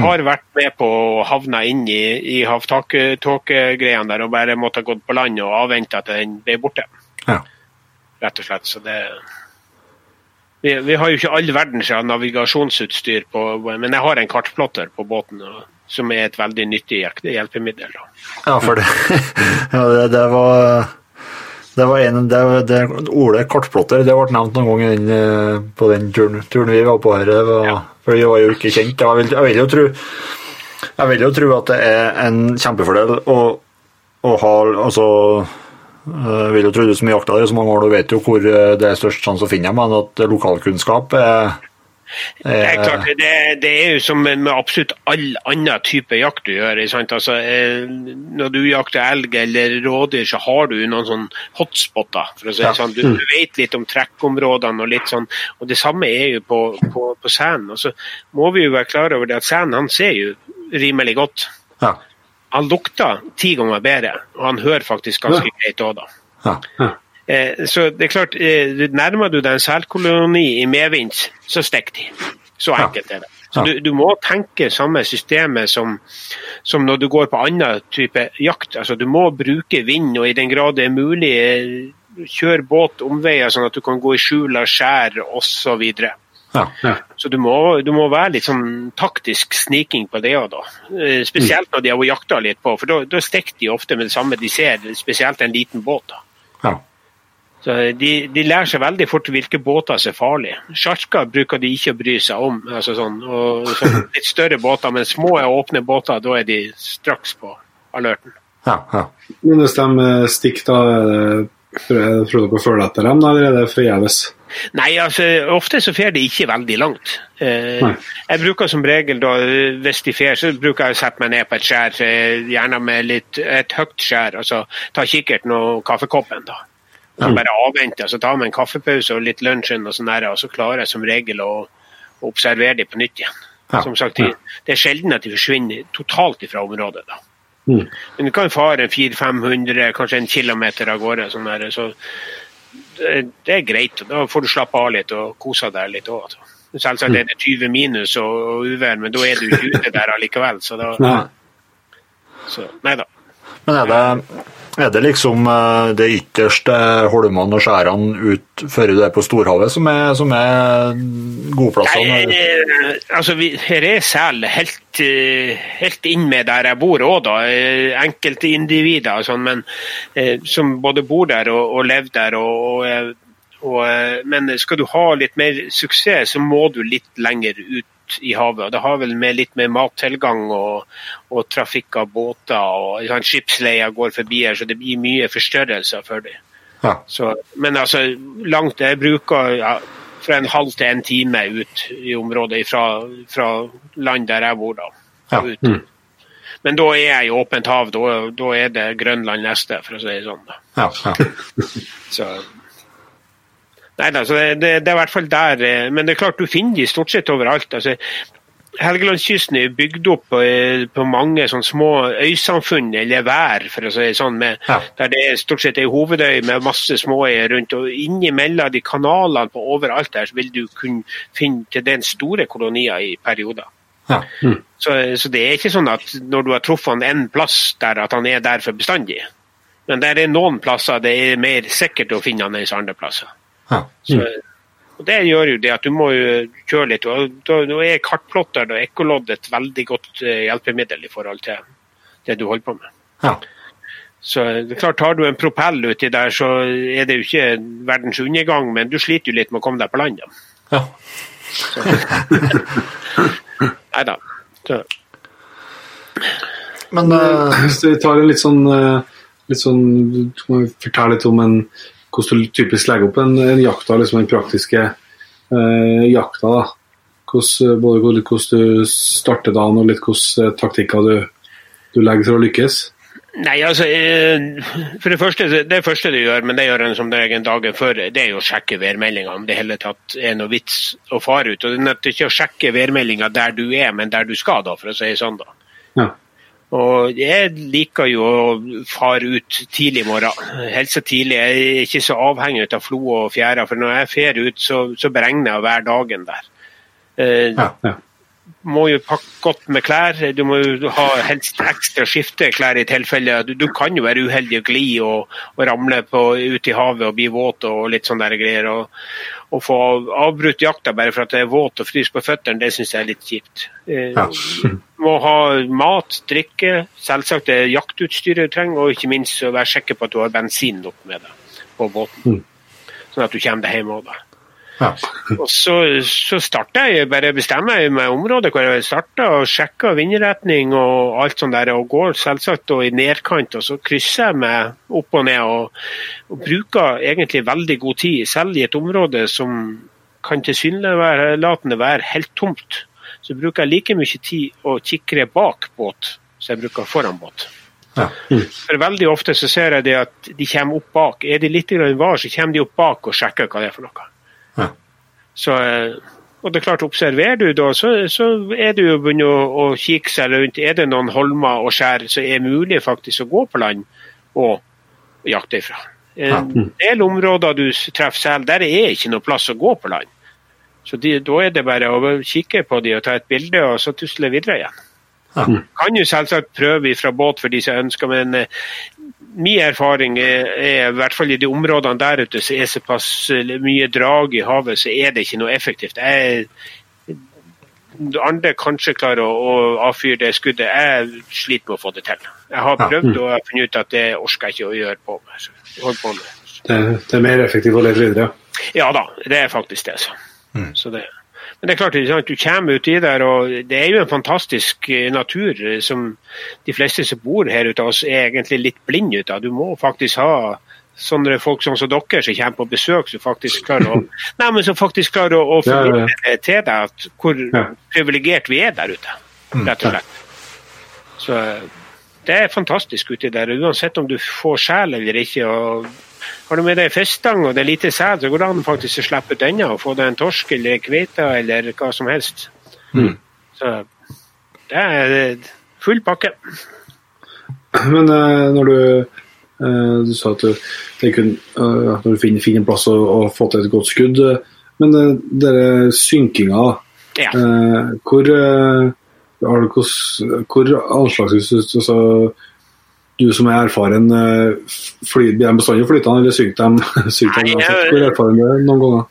har vært med på å havne inn i, i havtåkegreiene der og bare måtte ha gått på land og avvente at den ble borte. Ja. Rett og slett. Så det vi, vi har jo ikke all verdens navigasjonsutstyr, på, men jeg har en kartplotter på båten. Som er et veldig nyttig hjelpemiddel. Ja, for det, <laughs> ja, det, det var det var en, det, det, Ole Kortplotter det ble nevnt noen gang i den, eh, på den turen, turen vi var på her. Var, Ja. For vi var jo ikke kjent. Jeg vil, jeg vil jo tro jeg vil jo tro at det er en kjempefordel å, å ha altså, Jeg vil jo tro du som jakter i så mange år, du vet jo hvor eh, det er størst sjanse å finne dem, men at lokalkunnskap er, Det er klart, det, det er jo som med absolutt all annen type jakt du gjør. Altså, eh, når du jakter elg eller rådyr, så har du noen sånn hotspotter. for å si Ja. sånn. Du, du vet litt om trekkområdene og litt sånn. Og det samme er jo på, på, på selen. Og så må vi jo være klar over det at selen han ser jo rimelig godt. Ja. Han lukter ti ganger bedre, og han hører faktisk ganske greit òg, da. Ja. Eh, så det er klart, eh, nærmer du deg en selkoloni i medvind, så stikker de. Så enkelt er det. Så du, du må tenke samme systemet som, som når du går på annen type jakt. Altså, du må bruke vind, og i den grad det er mulig, eh, kjøre båt omveier, sånn at du kan gå i skjul av skjær osv. Ja. Ja. Så du må, du må være litt sånn taktisk sniking på det òg, da. Eh, Spesielt når de har jakta litt på, for da stikker de ofte med det samme de ser, spesielt en liten båt. da. Så de, de lærer seg veldig fort hvilke båter som er farlige. Sjarker bruker de ikke å bry seg om. altså sånn, og sånn Litt større båter, men små og åpne båter, da er de straks på alerten. Ja. Ja. Men hvis de eh, stikker, da eh, prøver prøver dere å følge etter dem, da, eller er det forgjeves? Nei, altså, ofte så fer de ikke veldig langt. Eh, jeg bruker som regel da, eh, hvis de fer, så bruker jeg å sette meg ned på et skjær, eh, gjerne med litt, et høyt skjær, altså ta kikkerten og kaffekoppen. da. Så bare avvente, så tar vi en kaffepause og litt lunsjen, og sånn og så klarer jeg som regel å, å observere dem på nytt igjen. Ja. Som sagt, de, Det er sjelden at de forsvinner totalt fra området. da. Mm. Men du kan fare 400-500, kanskje en kilometer av gårde. sånn der, så det, det er greit. Da får du slappe av litt og kose deg litt òg. Altså. Selvsagt er det 20 minus og, og uvær, men da er du ikke ute der allikevel. Så da, så, nei da. Men er det, er det liksom eh, det ytterste holmene og skjærene ut før du er på storhavet som er, som er godplassene? Eh, altså, her er sel helt, eh, helt inn med der jeg bor òg, da. Eh, Enkelte individer og sånn, men som både bor der og, og lever der. Og, og, men skal du ha litt mer suksess, så må du litt lenger ut i havet. og Det har vel med litt mer mattilgang og, og trafikk av båter og sånn, Skipsleier går forbi her, så det blir mye forstørrelser for dem. Ja. Så, men altså, langt Jeg bruker ja, fra en halv til en time ut i området fra, fra land der jeg bor, da. Ja. Ut. Men da er jeg i åpent hav. Da, da er det Grønland neste, for å si det sånn. da. Ja, ja. Så Nei da, det, det, det er i hvert fall der. eh, Men det er klart, du finner de stort sett overalt. altså Helgelandskysten er bygd opp på, på mange små øysamfunn, eller vær, for å si det sånn, med, Ja. der det er stort sett ei hovedøy med masse småøyer rundt. og Innimellom de kanalene på overalt der, så vil du kunne finne til den store kolonier i perioder. Ja. Så, så det er ikke sånn at når du har truffet han en plass der, at han er der for bestandig. Men der er noen plasser det er mer sikkert å finne han enn andre plasser. Ja. Så, og Det gjør jo det at du må kjøre litt. og Da, da er kartplotter og ekkolodd et veldig godt eh, hjelpemiddel i forhold til det du holder på med. Ja. Så det er klart, Tar du en propell uti der, så er det jo ikke verdens undergang, men du sliter jo litt med å komme deg på land. ja. <laughs> Nei da. Men uh, Hvis vi tar en litt sånn, eh, litt sånn Du må fortelle litt om en, hvordan du typisk legger opp en, en jakta, liksom den praktiske eh, jakta. da. Hvordan, både hvordan du starter dagen og litt hvilke taktikker du, du legger for å lykkes. Nei, altså, eh, for Det første, det første du gjør, men det gjør en som regel dagen før, det er jo å sjekke værmeldinga om det hele tatt er noe vits å fare ut. Og Det er nødt til ikke å sjekke værmeldinga der du er, men der du skal, da, for å si det sånn. da. Ja. Og jeg liker jo å fare ut tidlig i morgen. Helst så tidlig. Jeg er ikke så avhengig av flo og fjæra, for når jeg fer ut, så, så beregner jeg hver dagen der. Eh, Ja. Ja. må jo pakke godt med klær. Du må jo ha helst ekstra skifteklær i tilfelle du, du kan jo være uheldig og gli og, og ramle på, ut i havet og bli våt og litt sånne der greier. Og, og få avbrutt jakta bare for at det er våt og fryser på føttene, det syns jeg er litt kjipt. Eh, Ja. <laughs> må ha mat, drikke, selvsagt det jaktutstyret du trenger, og ikke minst å være sikker på at du har bensin nok med deg på båten. Sånn at du kommer deg hjem òg, da. Ja. <laughs> Og så, så starter jeg, bare bestemmer jeg meg området hvor jeg starter, og sjekker vindretning og alt sånt der, og går selvsagt og i nedkant, og så krysser jeg meg opp og ned, og, og bruker egentlig veldig god tid, selv i et område som kan tilsynelatende være helt tomt. Så bruker jeg like mye tid å kikke bak båt som jeg bruker foran båt. Ja. For Veldig ofte så ser jeg det at de kommer opp bak. Er de litt var, så kommer de opp bak og sjekker hva det er for noe. Ja. Så, eh, og det er klart, Observerer du da, så, så er du jo å å, å kikke seg rundt. Er det noen holmer og skjær som er mulig faktisk å gå på land og jakte ifra? En del områder du treffer sel, der er ikke noe plass å gå på land. Så de, da er det bare å kikke på de og ta et bilde, og så tusle videre igjen. Ja. Kan jo selvsagt prøve fra båt for de som ønsker, men eh, min erfaring er, er, i hvert fall i de områdene der ute, så er såpass eh, mye drag i havet, så er det ikke noe effektivt. Jeg, andre kanskje klarer å, å avfyre det skuddet. Jeg sliter med å få det til. Jeg har Ja. prøvd og jeg har funnet ut at det orker jeg ikke å gjøre på jeg på med. Det, det er mer effektivt å leve videre. Ja da, det er faktisk det. Så. Så det. Men det er klart, at sant, du kommer uti der, og det er jo en fantastisk eh, natur eh, som de fleste som bor her ute av oss er egentlig litt blinde ut av. Du må faktisk ha sånne folk som, dere som kommer på besøk, som faktisk klarer å, <laughs> nei, men som faktisk klarer å, å Ja, ja, ja. til deg at hvor Ja. privilegert vi er der ute. Rett og slett. Så eh, det er fantastisk uti der, uansett om du får sjel eller ikke. og har du med deg fiskestang og det er lite sæd, så går det an faktisk å slippe ut denne og få deg en torsk eller kveite eller hva som helst. Så det er eh, full pakke. Men uh, når du uh, Du sa at du, kun, uh, når du finner, finner en plass og, og får til et godt skudd eh, Men denne synkinga, Ja. eh, hvor eh, Hvor anslagsvis altså, Du som er erfaren, eh, blir de bestandig flytende, eller synker de? <laughs> synker de Hvor erfaren er noen ganger?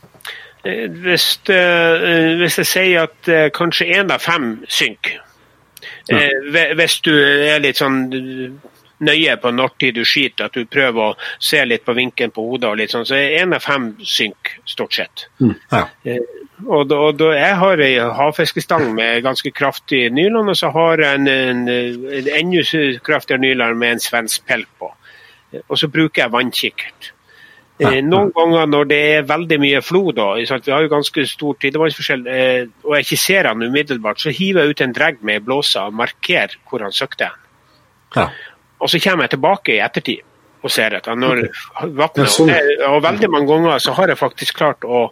Eh, Hvis, uh, hvis jeg sier at uh, kanskje én av fem synker eh, hve- Hvis du er litt sånn eh, nøye på når tid du skyter, at du prøver å se litt på vinkelen på hodet, og litt sånn, så én av fem synker stort sett. Ja. Eh, Og da, og da, jeg har ei havfiskestang med ganske kraftig nylon, og så har jeg en, en, en enda kraftigere nylon med en svensk pelk på. Eh, Og så bruker jeg vannkikkert. Eh, Noen ganger når det er veldig mye flo, da, vi har jo ganske stor tidevannsforskjell, eh, og jeg ikke ser han umiddelbart, så hiver jeg ut en dregg med blåsa og markerer hvor han søkte. Ja. Og så kommer jeg tilbake i ettertid og ser etter når vannet Ja, sånn. og, og veldig mange ganger så har jeg faktisk klart å,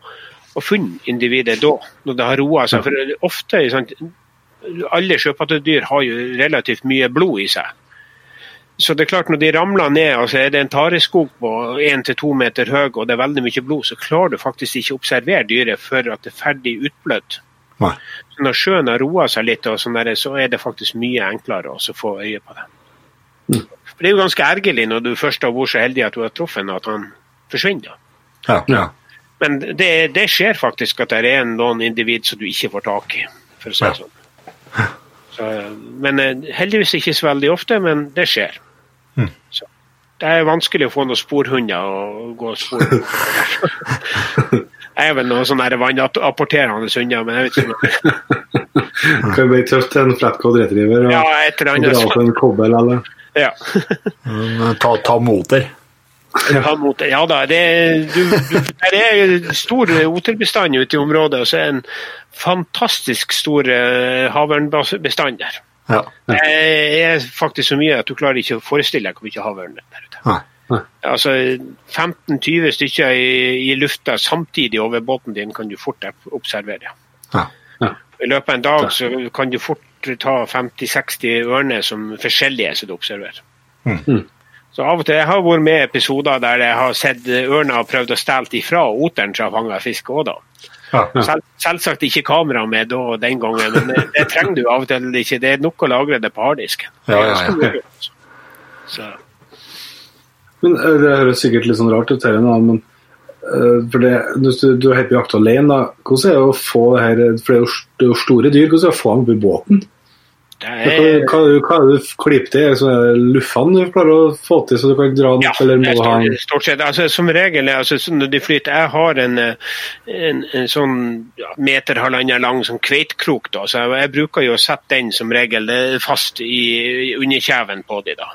å funne individet da, når det har roa seg. For ofte, sant, alle sjøpattedyr har jo relativt mye blod i seg. Så det er klart Når de ramler ned, og altså er det en tareskog på 1-2 meter høy og det er veldig mye blod, så klarer du faktisk ikke å observere dyret før at det er ferdig utblødd. Når sjøen har roa seg litt, og sånn der, så er det faktisk mye enklere å få øye på det. For Det er jo ganske ergerlig når du først har vært så heldig at du har truffet at han forsvinner. Ja. Ja. Men det, det skjer faktisk at det er noen individ som du ikke får tak i, for å si det sånn. Så, men eh, heldigvis ikke så veldig ofte, men det skjer. Mm. Så, det er vanskelig å få noen sporhunder å gå og spore. <laughs> Jeg er vel noen sånne vannapporterende hunder, men jeg vet ikke. <laughs> Kan bli tøft til en flatcod retriever og Ja, et eller og dra på en kobbel eller Ja. <laughs> Ta, ta moter. Ja, mot, ja da, det, du, du, det er stor oterbestand ute i området, og så er det en fantastisk stor uh, havørnbestand der. Ja. Det er faktisk så mye at du klarer ikke å forestille deg hvor mye havørn det er der ute. Altså 15-20 stykker i, i lufta samtidig over båten din kan du fort observere. Ja. I løpet av en dag så kan du fort ta 50-60 ørner som forskjellige som du observerer. Mm. Så av og til, Jeg har vært med i episoder der jeg har sett ørna og prøvd å stjele ifra oteren som har fanga fisk òg, da. Ja. Selv, selvsagt ikke kamera med da, den gangen, men det, det trenger du av og til ikke. Det er nok å lagre det på harddisken. Ja, ja, ja. Så, Men eh, Det høres sikkert litt sånn rart ut, her, men eh, for det, hvis du, du er helt på jakt alene, da, hvordan er det å få det her For det er jo store dyr, hvordan er det å få dem på båten? Er, hva, hva er det du klipper til? Er det luffene du klarer å få til, så du kan dra den Ja, eller må stort, ha en stort, sett. Altså, som regel altså, når de flyter Jeg har en, eh, en, en sånn meter, halvannen lang sånn kveitkrok. Da, så jeg, jeg bruker jo å sette den som regel eh, fast i, i underkjeven på de da.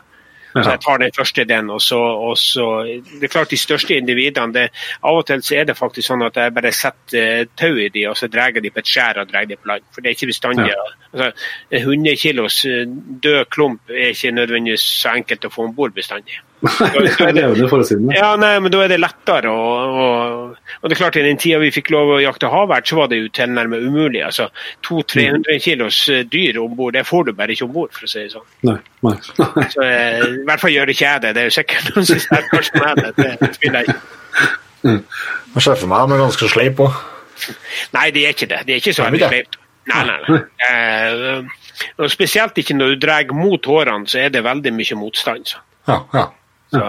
Så jeg tar den første den, og så, og så Det er klart, de største individene det, Av og til så er det faktisk sånn at jeg bare setter eh, tau i de, og så drar de på et skjær og drar de på land. For det er ikke bestandig altså, 100 kilos eh, død klump er ikke nødvendigvis så enkelt å få om bord bestandig. Det er levende forestillende. Ja, nei, men da er det lettere. Og, og, og det er klart I den tida vi fikk lov å jakte havert, så var det jo tilnærmet umulig. altså 200-300 kilos eh, dyr om bord, det får du bare ikke om bord, for å si det sånn. Nei, nei, nei. <laughs> Så, eh, I hvert fall gjør det ikke jeg det. Det er jo sikkert noen som sier kanskje med det. Det tviler jeg ikke. Jeg ser for meg de er ganske sleip òg. Nei, de er ikke det. De er ikke så veldig sleipe. Nei, nei, nei. Eh, og spesielt ikke når du drar mot hårene, så er det veldig mye motstand. Så. Ja, ja. Så,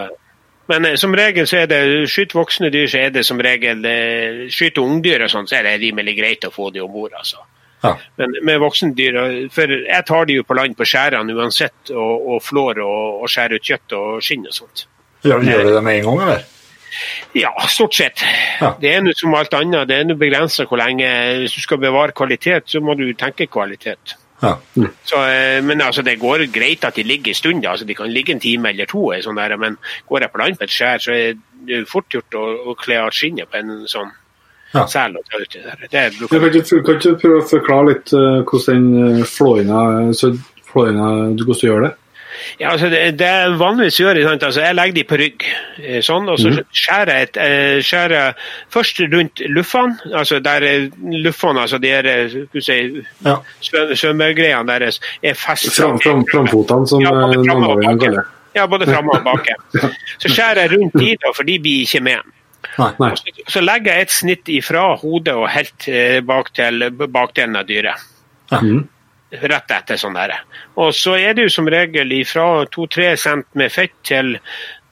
men eh, som regel så er det skyt voksne dyr, så er det som regel eh, skyte ungdyr og sånn, så er det rimelig greit å få de om bord. Altså. Ja. Men med voksne dyr, eh, for jeg tar de jo på land på skjærene uansett, og, og flår og, og skjærer ut kjøtt og skinn og sånt. Gjør, gjør du det med en gang, eller? Ja, stort sett. Ja. Det er noe som alt annet. Det er begrensa hvor lenge Hvis du skal bevare kvalitet, så må du tenke kvalitet. Ja. Så, eh, men altså, det går greit at de ligger en stund. Altså, de kan ligge en time eller to, eh, sånn der, men går jeg på land på et skjær, så er det fort gjort å, å kle av skinnet på en sånn Ja. sel og ta ut det der. Det bruker kan, ikke, kan ikke du prøve å forklare litt uh, hvordan den uh, flåinga du- hvordan du gjør det? Ja, altså det, det jeg vanligvis gjør, altså jeg legger de på rygg, eh, sånn, og så skjærer jeg, et, eh, skjærer jeg først rundt luffene, altså der eh, luffene, altså de her, si, Ja. svømmegreiene deres er festet. Fram, fram, framfotene, som Ja, nordmennene kaller det. Ja, både framme og bak. <laughs> Så skjærer jeg rundt de, da, for de blir ikke med. Nei. Nei. Så- Så legger jeg et snitt ifra hodet og helt eh, bak til bakdelen av dyret. Ja. Rett etter sånn der. Og så er det jo som regel fra 2-3 cent med fett til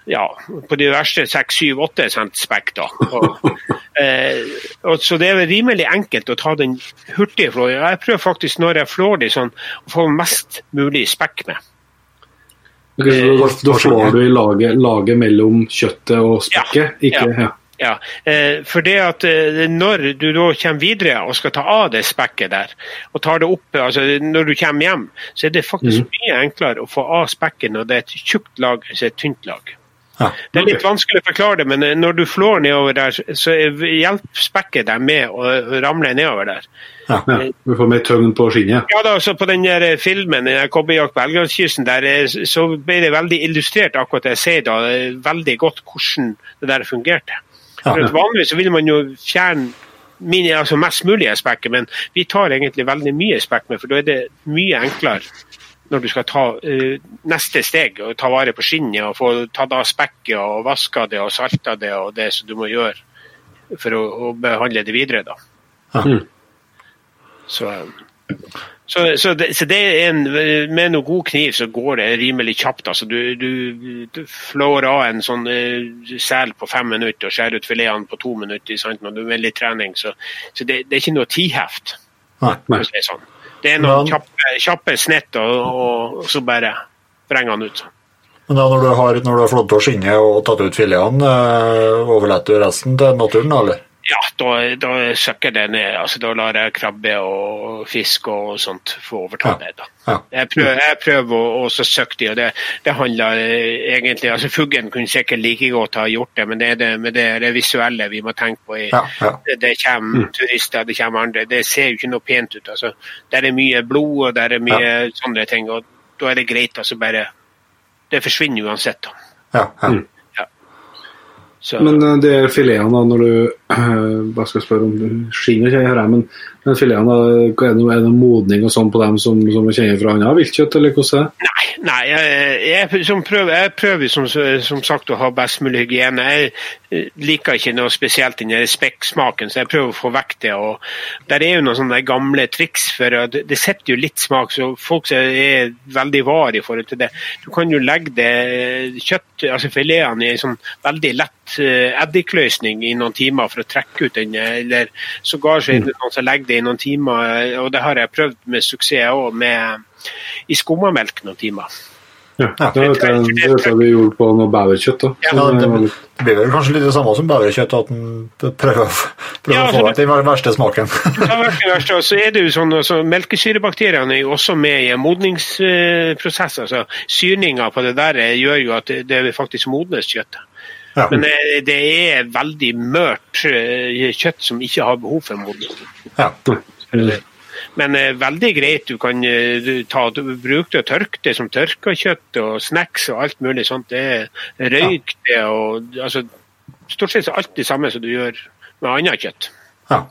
ja, på de verste 6-7-8 cent spekk. da. Og, <laughs> eh, og så det er rimelig enkelt å ta den hurtige flåen. Jeg prøver faktisk når jeg flår de sånn, å få mest mulig spekk med. Så da, da slår du i laget, laget mellom kjøttet og spekket? Ja, Ikke, ja. Ja, eh, for det at eh, når du da kommer videre og skal ta av det spekket der, og tar det opp altså når du kommer hjem, så er det faktisk mye enklere å få av spekket når det er et tjukt lag enn et tynt lag. Ja. Det er litt vanskelig å forklare det, men eh, når du flår nedover der, så hjelper spekket deg med å ramle nedover der. ja. Du får mer tøgn på skinnet? Ja, da, så På den der filmen den Kobberjakt på Helgelandskysten så ble det veldig illustrert akkurat det jeg sier da, veldig godt hvordan det der fungerte. For Vanligvis vil man jo fjerne min, altså mest mulig spekket, men vi tar egentlig veldig mye spekk med, for da er det mye enklere når du skal ta uh, neste steg og ta vare på skinnet og få tatt av spekket og vaska det og salta det og det som du må gjøre for å, å behandle det videre. da. Mm. Så, så, så, det, så det en, med noe god kniv så går det rimelig kjapt. altså Du, du, du flår av en sånn uh, sel på fem minutter og skjærer ut filetene på to minutter. Sant? Når du er veldig trening, så, så det, det er ikke noe tidheft. Nei. nei. Det, er sånn. Det er noen kjappe, kjappe snitt, og, og, og så bare vrenger han ut. Men da når du har, når du har flådd av skinnet og tatt ut filetene, eh, overlater du resten til naturen, eller? Ja, da, da søkker det ned. altså Da lar jeg krabbe og fisk og sånt få overta Ja. det. da. Ja. Jeg prøver, jeg prøver å søke de, og det, det handler eh, egentlig altså Fuglen kunne sikkert like godt ha gjort det, men det er det med det, det visuelle vi må tenke på. I, Ja, ja. Det, det kommer turister, det kommer andre. Det ser jo ikke noe pent ut. altså. Der er mye blod, og der er mye sånne ting. og Da er det greit altså bare Det forsvinner uansett. da. Ja, ja. Mm. Så, Men eh, det er filetene, da, når du <clears throat> Hva skal jeg spørre om? Skinn og kjenner her, men, men filetene, er det noe, modning og sånn på dem som, som kjenner fra annet viltkjøtt, eller hvordan det? Nei, nei jeg, jeg, som prøver, jeg prøver som, som sagt å ha best mulig hygiene. Jeg eh, liker ikke noe spesielt den spekksmaken, så jeg prøver å få vekk det. og Der er jo noen sånne gamle triks, for det setter jo litt smak, så folk er veldig var i forhold til det. Du kan jo legge det kjøtt, altså filetene i en sånn veldig lett eh, eddikløsning i noen timer for å trekke ut den, eh, eller sågar så er det noen som legger det i noen timer, og det har jeg prøvd med suksess òg, i skummamelk noen timer. Ja, det vet jeg, det vet jeg vi gjorde på noe beverkjøtt. da. Ja, det blir vel kanskje litt det samme som beverkjøtt, at en prøver, å- prøver Ja, å få altså, vekk den verste smaken. <laughs> Har det verste, så er det jo sånn, altså, Melkesyrebakteriene er jo også med i en modningsprosess. altså Syrninga på det der eh, gjør jo at det, det faktisk modnes kjøttet. Ja. Men eh, det er veldig mørt eh, kjøtt som ikke har behov for modning. Ja. Men eh, veldig greit. Du kan eh, ta, du bruke det og tørke det som tørka kjøtt og snacks og alt mulig sånt. Det er røyk det og altså, Stort sett alt det samme som du gjør med annet kjøtt. ja.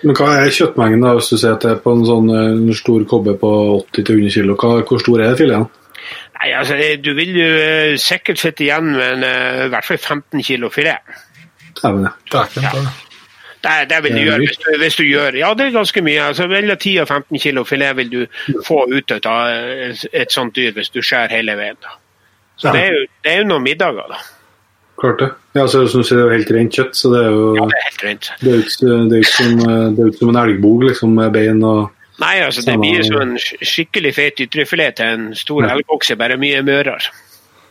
Men hva er kjøttmengden da, hvis du ser at det er på en sånn en stor kobbe på 80-100 kg? Hvor stor er fileten? Nei, altså, eh, Du vil jo eh, sikkert sitte igjen med en, eh, i hvert fall 15 kilo filet. Ja. Dæken, da. Det, det vil du er gjøre hvis du, hvis du gjør Ja, det er ganske mye. altså Mellom 10 og 15 kilo filet vil du få ut av et, et sånt dyr hvis du skjærer hele veien. da. Så Ja. det, er jo, det er jo noen middager, da. Klart det. Ja, så det er jo helt rent kjøtt, så det er jo Ja, det er helt rent. det er jo ikke, er som, eh, er som en elgbog liksom, med bein og Nei, altså det blir jo en skikkelig fet ytrefilet til en stor Ja. elgokse, bare mye mørere.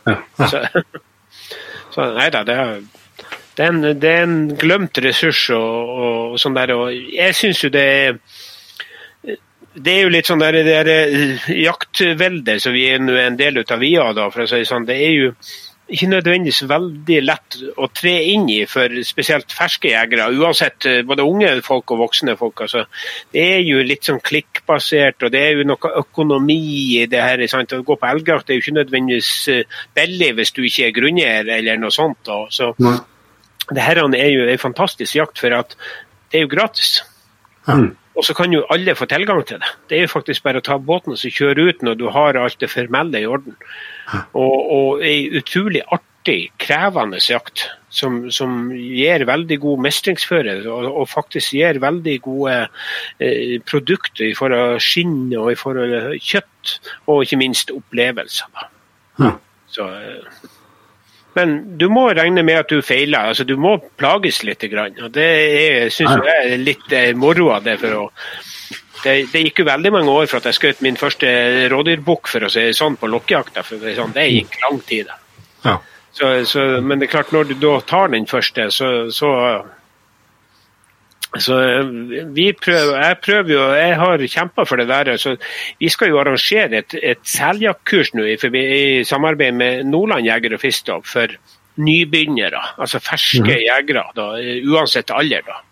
Ja. Så, <laughs> så nei da, det er, det er, en, det er en glemt ressurs og, og sånn der. Og jeg syns jo det er det er jo litt sånn der, det eh, jaktvelde som vi er en del av via, da, for å si sånn. Det er jo ikke nødvendigvis veldig lett å tre inn i for spesielt ferske jegere, uansett eh, både unge folk og voksne folk. Altså. Det er jo litt sånn klikkbasert, og det er jo noe økonomi i det her. Sant? Å gå på elgjakt er jo ikke nødvendigvis eh, billig hvis du ikke er grunneier eller noe sånt. Da. Så Nei. det her er jo en fantastisk jakt, for at det er jo gratis. Mm. Og så kan jo alle få tilgang til det. Det er jo faktisk bare å ta båten og kjøre ut når du har alt det formelle i orden. Og, og ei utrolig artig, krevende jakt som, som gir veldig god mestringsfører og, og faktisk gir veldig gode eh, produkter i forhold til skinn og i forhold til kjøtt, og ikke minst opplevelser. Da. Ja. Så, eh, men du må regne med at du feiler. altså Du må plages litt. Grann, og Det syns jeg er litt eh, moro av det. for å det, det gikk jo veldig mange år for at jeg skjøt min første rådyrbukk for å si sånn, på lokkejakta. for å si sånn. Det gikk lang tid. Ja. Så, så, men det er klart, når du da tar den første, så, så så vi prøver, Jeg prøver jo, jeg har kjempa for det der. så Vi skal jo arrangere et, et seljaktkurs nå i, i samarbeid med Nordland jeger- og fiskestop for nybegynnere. Altså ferske jegere, da, uansett alder. da.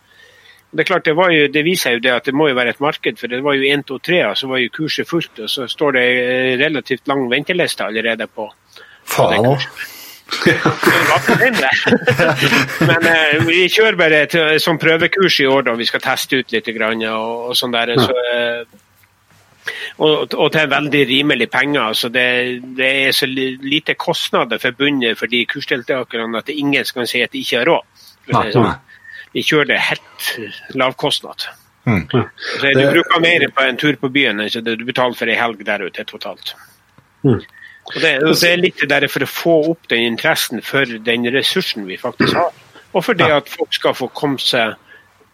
Det er klart, det, var jo, det viser jo det at det må jo være et marked, for det var jo 1, 2, 3, og så var jo kurset fullt. Og så står det eh, relativt lang venteliste allerede på Faen òg. Men eh, vi kjører bare et eh, sånn prøvekurs i år da vi skal teste ut litt grann, og, og sånn der. Så, eh, og, og til veldig rimelig penger. så det, det, er så lite kostnader forbundet for de kursdeltakerne at ingen skal si at de ikke har råd. Sånn. Vi kjører det helt lavkostnad. Mm. Så du bruker mer på en tur på byen enn du betaler for ei helg der ute totalt. Mm. Og det, og det, er litt der for å få opp den interessen for den ressursen vi faktisk har. Og for det at folk skal få komme seg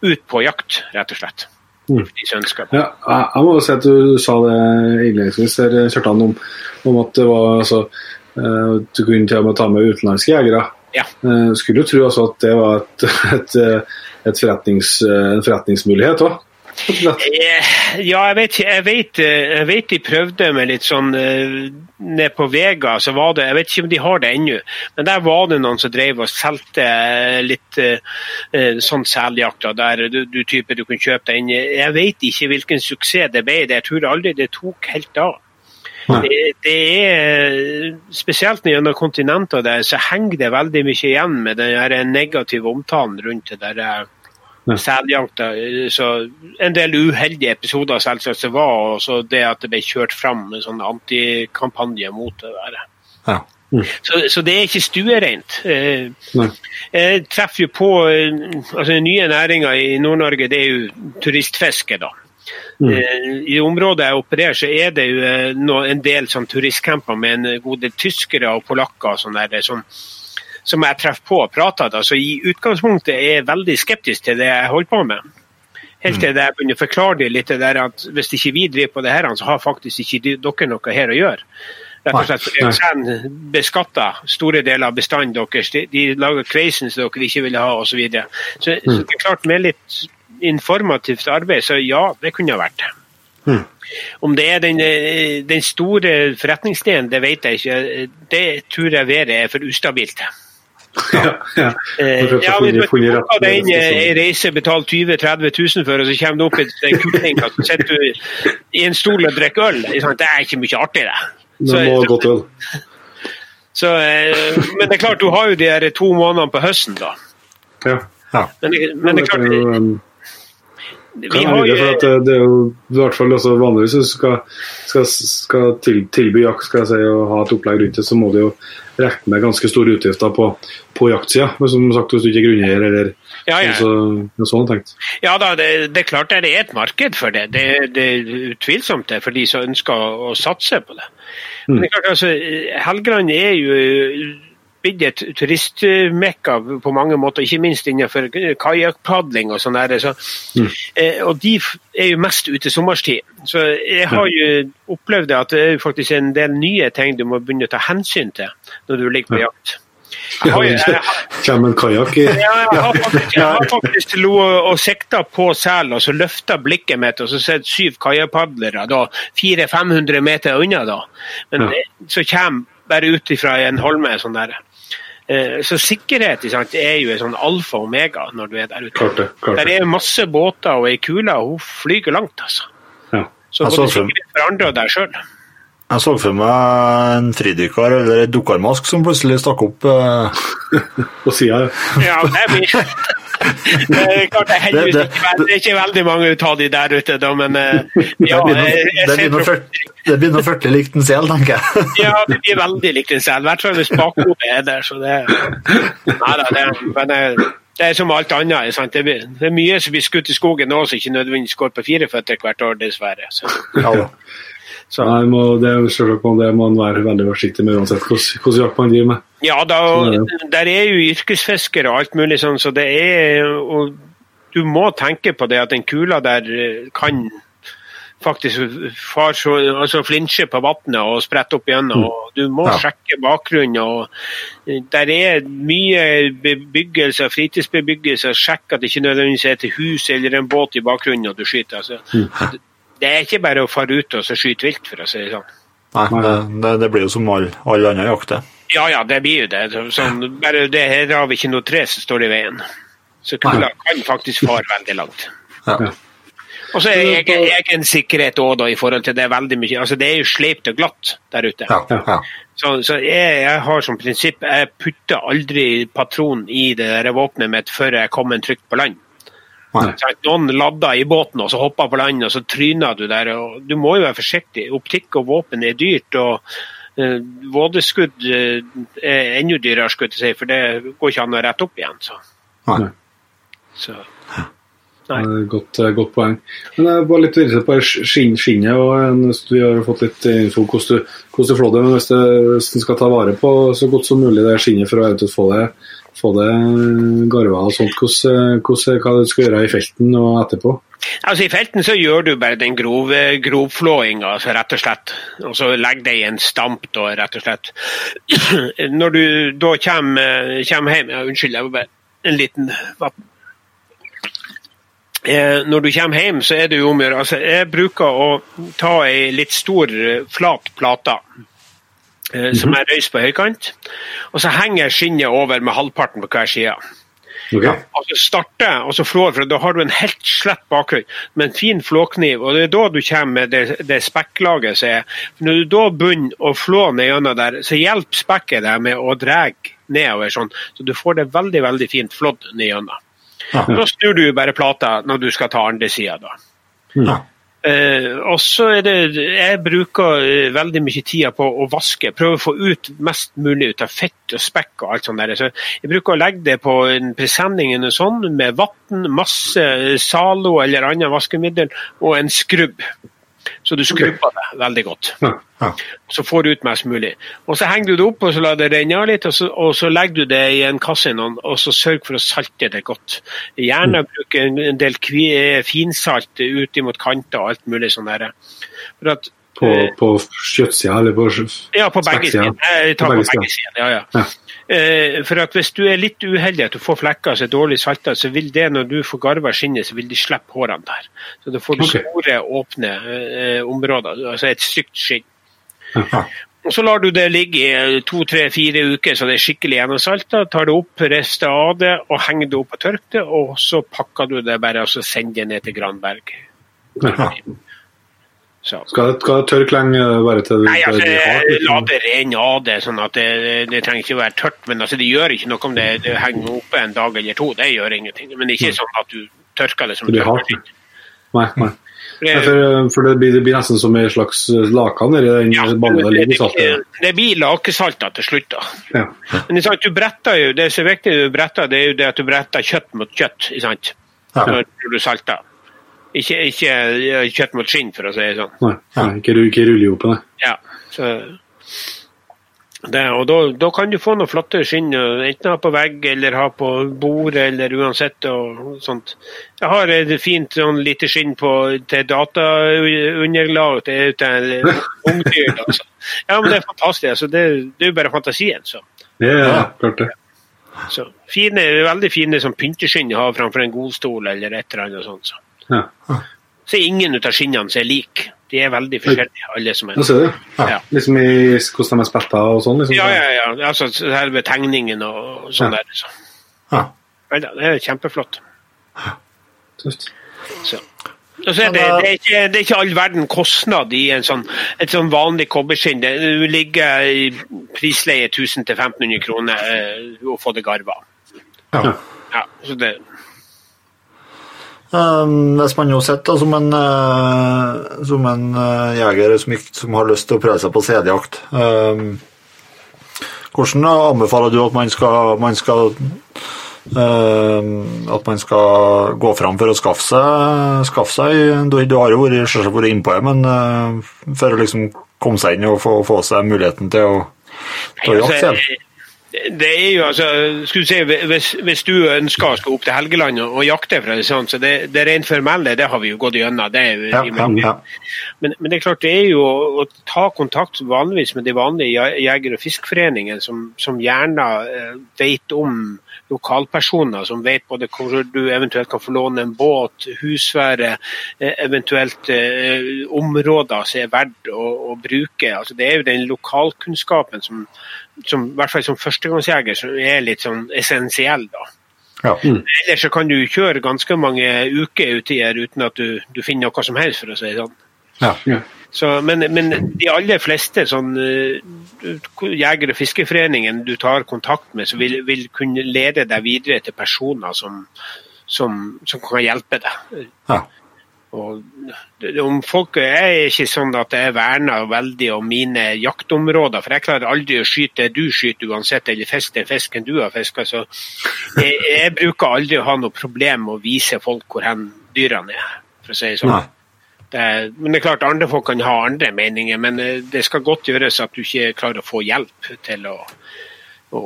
ut på jakt, rett og slett. Mm. Ja, jeg må si at du sa det innledningsvis, Kjartan, om, om, at det var altså, eh, du kunne til og med ta med utenlandske jegere. Ja. Uh, skulle jo tro altså, at det var et, <laughs> et, et forretnings, en forretningsmulighet òg. Eh, ja, jeg vet, jeg, vet, eh, jeg vet, de prøvde med litt sånn eh, ned på Vega. så var det, Jeg vet ikke om de har det ennå, men der var det noen som drev og solgte litt sånn seljakt. Der du, du, type, du kunne kjøpe den. Jeg vet ikke hvilken suksess det ble. Jeg tror aldri det tok helt av. Det, det, er Spesielt gjennom kontinenter der, så henger det veldig mye igjen med den negative omtalen rundt det der seljakta. Så en del uheldige episoder selvsagt det var, og det at det ble kjørt fram en sånn antikampanje mot det der. Ja. Mm. Så, så, det er ikke stuereint. Eh, jeg treffer jo på eh, altså Den nye næringa i Nord-Norge det er jo turistfiske. da. Mm. Eh, I området jeg opererer, så er det jo en del sånn turistcamper med en god del tyskere og polakker sånn der, som, som jeg treffer på og prater med, altså, i utgangspunktet er jeg veldig skeptisk til det jeg holder på med. Helt til jeg begynner å forklare det litt der at hvis ikke vi driver på det her, så har faktisk ikke dere noe her å gjøre. Rett og slett fordi Sen beskatter store deler av bestanden deres. De, de lager kveisen som dere ikke vil ha osv. Så, videre. så Så det er klart med litt informativt arbeid, så ja, det kunne ha vært det. Mm. Om det er den, den store forretningsdelen, det vet jeg ikke. Det tror jeg været er for ustabilt. Ja, ja. Eh, ja, men du tar deg inn ei reise, betaler 20 30 000 for, og så kommer du opp i en kuling, og så sitter du i en stol og drikker øl. Det er ikke mye artig, det. Så, det må godt øl. <laughs> Så, eh, men det er klart, du har jo de her to månedene på høsten, da. Ja. ja. Men, men det er klart vi har jo... for at det er jo i hvert fall også Vanligvis hvis du skal, skal, skal til, tilby jakt skal jeg si, og ha et opplegg rundt det, så må du jo regne med ganske store utgifter på, på jaktsida. Som sagt, hvis du ikke grunneier eller ja, ja. Så, sånn tenkt. Ja da, det, det, er klart det er et marked for det. Det, det er utvilsomt det for de som ønsker å, å satse på det. Men det er klart, altså, Helgeland er jo blitt et turistmekka på mange måter, ikke minst innenfor kajakkpadling og sånn. Så, mm. eh, og de er jo mest ute sommerstid. Så jeg har jo opplevd at det er faktisk en del nye ting du må begynne å ta hensyn til når du ligger på jakt. Kommer en kajakk i Ja, jeg har faktisk, jeg har faktisk lo og sikta på sel, og så løfta blikket mitt, og så sett syv kajapadlere 400-500 meter unna. da. Men ja. så kommer bare ut ifra en holme sånn der. Eh, så sikkerhet sant, er jo en sånn alfa og omega når du er der ute. Klart det, klart det. Der er masse båter, og ei kule hun flyger langt. altså. Ja. Så både sikkerhet for andre og deg sjøl. Jeg så for meg en fridykker eller en dukkermask som plutselig stakk opp uh... <laughs> på sida. Ja, det blir <laughs> <laughs> det er klart det, det, det, det, er ikke veldig mange av de der ute, da, men ja, det blir å følge likt en sel, tenker jeg. <laughs> ja, det blir veldig likt en sel. I hvert fall hvis bakhodet er der. så det, nei, det, men, det er som alt annet. Sant? Det, er mye som blir skutt i skogen nå som ikke nødvendigvis går på fire føtter hvert år, dessverre. Så. Ja, da. Så. Nei, må, det, det må man være veldig forsiktig med uansett hvordan jakt man driver med. Ja, da, er der er jo yrkesfiskere og alt mulig sånn, så det er og Du må tenke på det at den kula der eh, kan faktisk far så, altså flinsje på vannet og sprette opp igjen. Mm. og Du må ja. sjekke bakgrunnen. og eh, Der er mye bebyggelse, fritidsbebyggelse. Sjekk at det ikke nødvendigvis er til hus eller en båt i bakgrunnen når du skyter. altså. Mm det er ikke bare å fare ut og skyte vilt, for å si det sånn. Nei, det, det, det blir jo som all, all annen jakt, Ja, ja, det blir jo det. Sånn, bare det her har vi ikke noe tre som står i veien. Så kula kan faktisk fare veldig langt. Ja. Og så er egen, egen sikkerhet òg, da, i forhold til det er veldig mye altså Det er jo sleipt og glatt der ute. Ja, ja. Så, så jeg, jeg har som prinsipp jeg putter aldri patron i det der våpenet mitt før jeg kommer trygt på land. Nei. Noen ladder i båten og så hopper på land, og så tryner du der. og Du må jo være forsiktig. Optikk og våpen er dyrt. og uh, Vådeskudd eh, er enda dyrere, skudd, jeg si, for det går ikke an å rette opp igjen. Så. Nei. Så. Er Godt, eh, godt poeng. Men jeg var litt interessert på skinnet. og hvis Du har fått litt info hvordan du, hvordan du flår det, men hvis, du, hvis du skal ta vare på så godt som mulig det skinnet for å få det, få det garva og sånt, hva du skal gjøre i felten og etterpå? Altså I felten så gjør du bare den grove grovflåinga, altså, rett og slett. Og så legger det i en stamp, da, rett og slett. <clears throat> Når du da kommer, kommer hjem ja, Unnskyld, jeg var bare en liten vann. Eh, når du kommer hjem, så er det jo om å gjøre altså, Jeg bruker å ta ei litt stor, eh, flat plate eh, som jeg røyser på høykant. Og så henger skinnet over med halvparten på hver side. Ok? Og så starter og så flår, for da har du en helt slett bakgrunn med en fin flåkniv. og Det er da du kommer med det, det spekklaget som er. Når du da begynner å flå nedgjennom der, så hjelper spekket deg med å dra nedover sånn, så du får det veldig veldig fint flådd nedgjennom. Ja. Da snur du bare plata når du skal ta andre sida. da. Ja. Eh, og så er det Jeg bruker eh, veldig mye tid på å vaske. Prøve å få ut mest mulig ut av fett og spekk og alt sånt. der. Så jeg bruker å legge det på en presenning eller sånn, med vann, masse Zalo eller annet vaskemiddel og en skrubb. Så du skrubber det veldig godt. Ja. Ja. Så får du ut mest mulig. Og Så henger du det opp og så lar det renne av litt, og så, og så legger du det i en kasse og så sørg for å salte det godt. Gjerne bruke en, en del kvi, finsalt ut imot kanter og alt mulig sånn. For at, På, på kjøttsida eller på ja, på begge sider. Jeg tar På på begge begge sider. Ja, ja. Ja. Eh, For at Hvis du er litt uheldig at du får flekker som er dårlig salta, så vil det når du får garva skinnet, så vil de slippe hårene der. Så Da får du okay. store, åpne eh, områder. Altså et stygt skinn. Aha. Og Så lar du det ligge i to, tre, fire uker så det er skikkelig gjennomsalta. Tar det opp, rister av det og henger det opp og tørker det. Og så pakker du det bare og så sender det ned til Granberg. Ja. Så. Skal det, skal det tørke lenge bare til du Nei, altså, det har- La det renne av det, sånn at det, det trenger ikke å være tørt. Men altså, det gjør ikke noe om det, det henger oppe en dag eller to. Det gjør ingenting. Men ikke sånn at du tørker det som tørker hardt. Nei, nei. Nei, For, for det, blir, det blir nesten som en slags lakan den Ja, det, blir lakesalta til slutt. da. Ja. Men det sant, du bretter jo, det som er viktig du bretter, det er jo det at du bretter kjøtt mot kjøtt. sant? Ja. Når du salter. Ikke, ikke kjøtt mot skinn, for å si det sånn. Nei, nei, ikke, ikke rulle i det. Ja, så det, og da, da kan du få noe flotte skinn, enten ha på vegg eller ha på bordet eller uansett. og sånt. Jeg har et fint sånn lite skinn på, til dataunderlag til, til ungdyr. <laughs> Altså. Ja, men det er fantastisk. Altså, det, det er jo bare fantasien. så. Ja, ja klart det. så fine, Veldig fine sånn pynteskinn å ha framfor en godstol eller et eller annet sånt. Så. Ja. så er ingen ut av skinnene som er like. De er veldig forskjellige, alle som er. Du. Ja. Liksom i hvordan de er spetta og sånn. Liksom. Ja, ja, ja. Altså selve tegningen og sånn Ja. der. Så. Ja. Nei det er kjempeflott. Tøft. Så. Er det, det, er ikke, det er ikke all verden kostnad i en sånn, et sånn vanlig kobberskinn. Det ligger i prisleie 1000-1500 kroner eh, å få det garva. Ja. Ja, så det, hvis man jo sitter som en, eh, som en eh, jeger som, som har lyst til å prøve seg på CD-jakt, um, hvordan anbefaler du at man skal, man skal um, at man skal gå fram for å skaffe seg, skaffe seg Du, du har jo vært, selvsagt vært innpå det, men eh, for å liksom komme seg inn og få, få seg muligheten til å, til å jakte altså, selv? Det er jo altså skulle si, hvis, hvis du ønsker å skal opp til Helgeland og, og jakte, for det sånn, så det, det rent formelle det har vi jo gått gjennom. det er Ja, ja. Men, men det er klart det er jo å, ta kontakt vanligvis med de vanlige je- jeger- og fiskeforeningene, som, som gjerne eh, vet om lokalpersoner, som vet både hvor du eventuelt kan få låne en båt, husvære, eh, eventuelt eh, områder som er verdt å, å bruke. Altså, det er jo den lokalkunnskapen som, som i hvert fall som førstegangsjeger som er litt sånn essensiell. da. Ja. Ellers så kan du kjøre ganske mange uker uti her uten at du, du finner noe som helst, for å si det sånn. Ja. Ja. Så, men, men de aller fleste sånn eh, jeger- og fiskeforeningen du tar kontakt med, så vil, vil kunne lede deg videre til personer som, som, som kan hjelpe deg. Ja. Og om folk, er ikke sånn at jeg verner veldig om mine jaktområder, for jeg klarer aldri å skyte det du skyter uansett, eller fiske den fisken du har fiska. Så jeg, jeg bruker aldri å ha noe problem med å vise folk hvor hen dyrene er, for å si det sånn. Nei. Er- men det er klart andre folk kan ha andre meninger, men eh, det skal godt gjøres at du ikke klarer å få hjelp til å, å,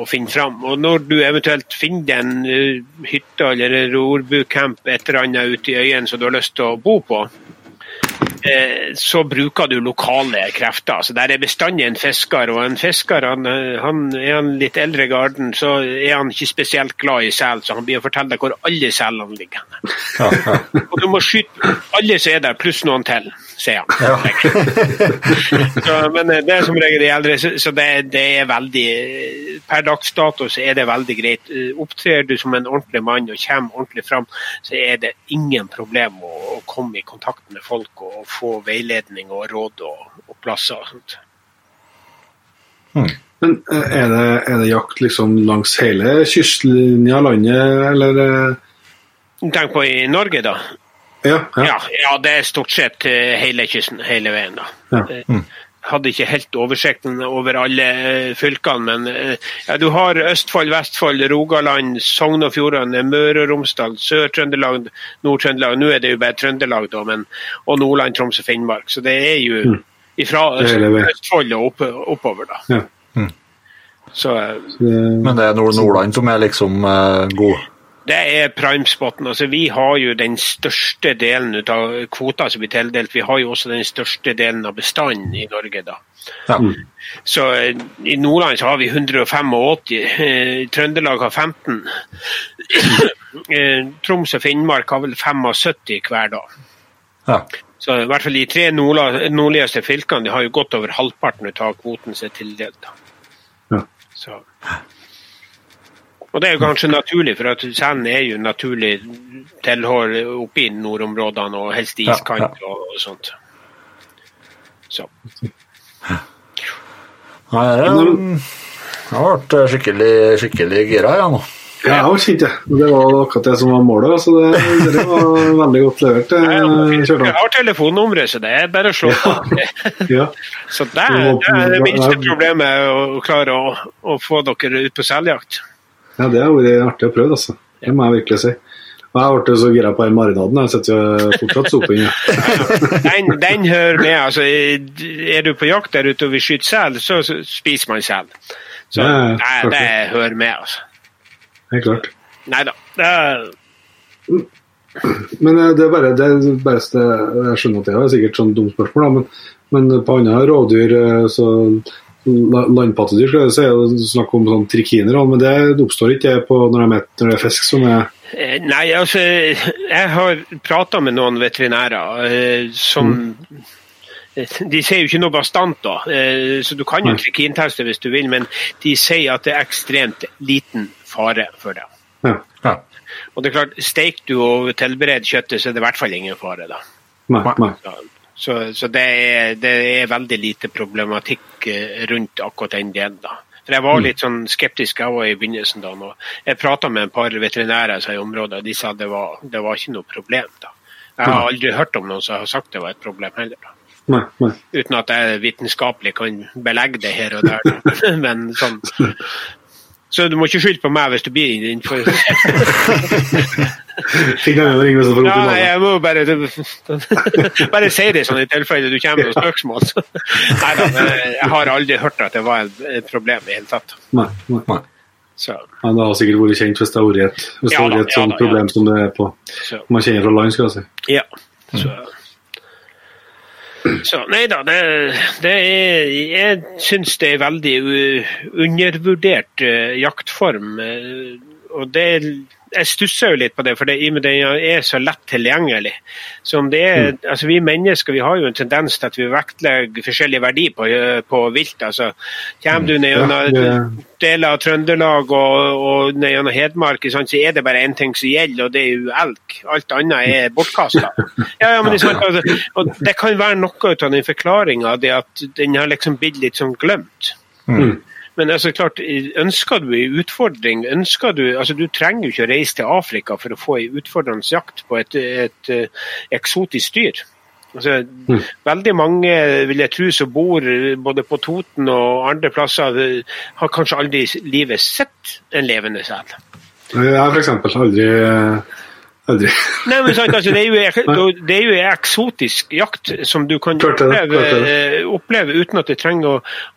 å, finne fram. Og når du eventuelt finner en eh, hytte eller en rorbucamp et eller annet ute i øyen som du har lyst til å bo på, eh, så bruker du lokale krefter. Så Der er bestandig en fisker, og en fisker han, eh, han er han litt eldre garden, så er han ikke spesielt glad i sel, så han blir å fortelle deg hvor alle selene ligger. <laughs> Og du må skyte alle som er der, pluss noen til, sier han. Ja. <laughs> så, men eh, det er som regel de eldre, så, så det, det er veldig Per dags dato så er det veldig greit. Eh, Opptrer du som en ordentlig mann og kommer ordentlig fram, så er det ingen problem å, å komme i kontakt med folk og få veiledning og råd og, og plasser og sånt. Men eh, er det, er det jakt liksom langs hele kystlinja av landet, eller eh, Tenk på i Norge, da. Ja. ja. Ja, ja det er stort sett eh, hele kysten, hele veien. da. Ja. Eh, Hadde ikke helt oversikten over alle eh, fylkene, men ja, du har Østfold, Vestfold, Rogaland, Sogn og Fjordane, Møre og Romsdal, Sør-Trøndelag, Nord-Trøndelag. Nå er det jo bare Trøndelag, da, men, og Nordland, Troms og Finnmark. Så det er jo hele veien. Østfold og opp, oppover, da. Ja. Så eh, Men det er Nord Nordland som er liksom eh, god. Det er primespotten. Altså, vi har jo den største delen av kvota som blir tildelt. Vi har jo også den største delen av bestanden i Norge. da. Ja. Så eh, I Nordland så har vi 185, i Trøndelag har 15. <coughs> Eh, Troms og Finnmark har vel 75 hver dag. Ja. Så i hvert fall de tre nordligste fylkene de har jo godt over halvparten av kvoten som er tildelt. Ja. Så. Og det er jo kanskje naturlig, for at selen er jo naturlig tilhold oppe i nordområdene og helst Ja, iskant og, og sånt. Så. Nei, det er- jeg har vært eh, skikkelig, skikkelig gira, jeg nå. Ja, jeg har kjent det. Det var akkurat det som var målet, så det, det var veldig godt levert. eh, Jeg har telefonnummeret, så det er bare å slå på. <laughs> Ja. Så det det er det minste problemet å klare å, å få dere ut på seljakt. Ja, det har vært artig å prøve, altså. Det må jeg virkelig si. Og jeg ble så gira på den marinaden. Jeg sitter jo fortsatt soping Ja. <laughs> Den, den hører med. altså Er du på jakt der ute og vil skyte sel, så spiser man sel. Så ja, det, det hører med, altså. Helt klart. Nei da. Det Men eh, det er bare det, beste Jeg skjønner at det er sikkert sånn dumt spørsmål, da, men, men på andre rovdyr, eh, så landpattedyr, skal jeg si, er snakk om sånn trikiner, men det oppstår ikke på når, de når det er fisk som er Eh, Nei, altså Jeg har prata med noen veterinærer eh, som mm. De sier jo ikke noe bastant, da, eh, så du kan jo trikinteste hvis du vil, men de sier at det er ekstremt liten fare for det. Ja. Ja. Og det er klart, Steker du og tilbereder kjøttet, så er det i hvert fall ingen fare. da. Nei. nei. Så, så det, er, det er veldig lite problematikk eh, rundt akkurat den delen. da. For Jeg var litt sånn skeptisk jeg var i begynnelsen. da. Når jeg prata med et par veterinærer er i området, og de sa det var, det var ikke noe problem. da. Jeg har aldri hørt om noen som har sagt det var et problem heller. da. nei, nei. Uten at jeg vitenskapelig kan belegge det her og der. Da. <laughs> Men sånn. Så du må ikke skylde på meg hvis du blir innenfor <laughs> Fikk jeg med meg ringe hvis jeg får Ja, jeg må bare <laughs> Bare si det sånn i tilfelle du kommer med noen spørsmål. Nei da, men jeg har aldri hørt at det var et- problem i det hele tatt. Nei, nei. Så, Men det har sikkert vært kjent hvis det har vært et, Ja da, ja sånt da, ja. problem som det er på så man kjenner fra land, skal jeg si. ja. Så, så nei da, det, det er Jeg syns det er veldig undervurdert eh, jaktform. eh, og det jeg stusser jo litt på det, for det, den er så lett tilgjengelig. Så om det er, Mm. altså Vi mennesker vi har jo en tendens til at vi vektlegger forskjellig verdi på, på vilt. altså Kommer du ned Mm. Ja, gjennom deler av Trøndelag og, og ned gjennom Hedmark, så er det bare én ting som gjelder, og det er jo elg. Alt annet er bortkasta. Ja, ja, men det, altså, og det kan være noe ut av den forklaringa, at den har liksom blitt litt sånn glemt. Mm. Men altså klart, ønsker du en utfordring ønsker Du altså du trenger jo ikke å reise til Afrika for å få en utfordrende jakt på et, et, et eksotisk dyr. Altså, Veldig mange vil jeg tro som bor både på Toten og andre plasser, eh, har kanskje aldri i livet sett en levende sel. Jeg har f.eks. aldri Aldri. <laughs> Nei, men sant, altså, det, er jo, <laughs> det er jo eksotisk jakt som du kan oppleve, eh, oppleve uten at det trenger å,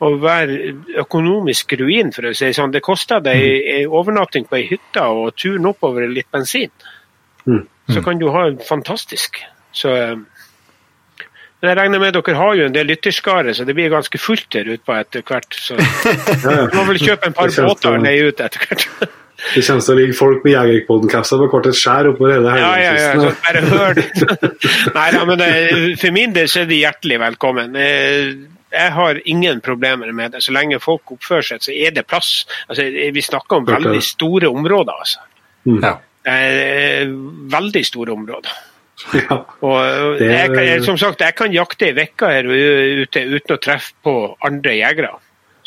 å være økonomisk ruin, for å si sånn. Det koster deg Mm. en overnatting på ei hytte og turen oppover er litt bensin. Mm. Så kan du ha en fantastisk. Så, eh, men jeg regner med dere har jo en del lytterskare, så det blir ganske fullt der ute på etter hvert. Så <laughs> du må vel kjøpe en par båter som- leie ut etter hvert. Det kommer til å ligge folk med Jegerpodden-capser på kortet et skjær oppover hele Ja, ja, ja. Bare hør det. <laughs> Nei ja, men det, for min del så er de hjertelig velkommen. Eh, Jeg har ingen problemer med det. Så lenge folk oppfører seg, så er det plass. Altså, vi snakker om veldig store områder. Altså. Ja. Eh, Veldig store områder. <laughs> Ja. Og Det- jeg, jeg, som sagt, jeg kan jakte ei uke her ute uten å treffe på andre jegere.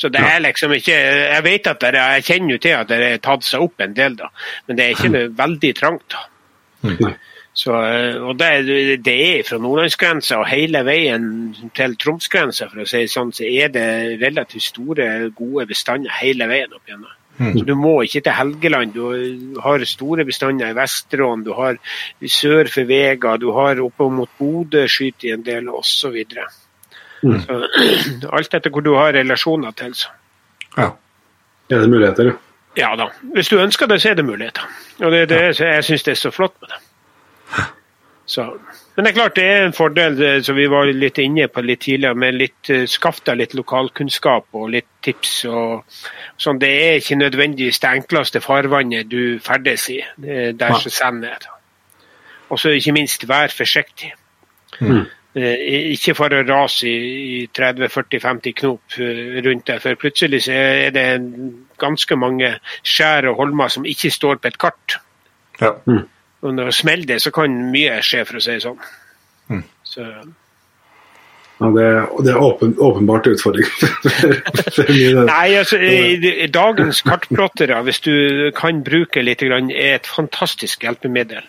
Så det er liksom ikke Jeg vet at det jeg kjenner jo til at det er tatt seg opp en del, da. Men det er ikke noe veldig trangt. da. Nei. Så, eh, og det, det er fra nordlandsgrensa og hele veien til Tromsgrensa, for å si det sånn, så er det relativt store, gode bestander hele veien opp igjennom. Så Du må ikke til Helgeland. Du har store bestander i Vesterålen, du har sør for Vega, du har oppe mot Bodø skyter i en del, osv. Mm. Så, <clears throat> alt etter hvor du har relasjoner til. Så. ja. Er det muligheter? ja? Ja da. Hvis du ønsker det, så er det muligheter. Og det det jeg syns det er så flott med det. Så. Men det er klart det er en fordel, som vi var litt inne på litt tidligere, med litt eh, skaff deg litt lokalkunnskap og litt tips. og sånn. Det er ikke nødvendigvis det enkleste farvannet du ferdes i. Det er der som sand er. Og så ikke minst vær forsiktig. Mm. Eh, Ikke for å rase i, i 30-40-50 knop eh, rundt deg, for plutselig så er det ganske mange skjær og holmer som ikke står på et kart. ja. Og når det smeller det, så kan mye skje, for å si det sånn. Mm. Så, Ja, det, det er åpen, åpenbart utfordring. <laughs> nei, altså, dagens kartplottere, hvis du kan bruke litt, er et fantastisk hjelpemiddel.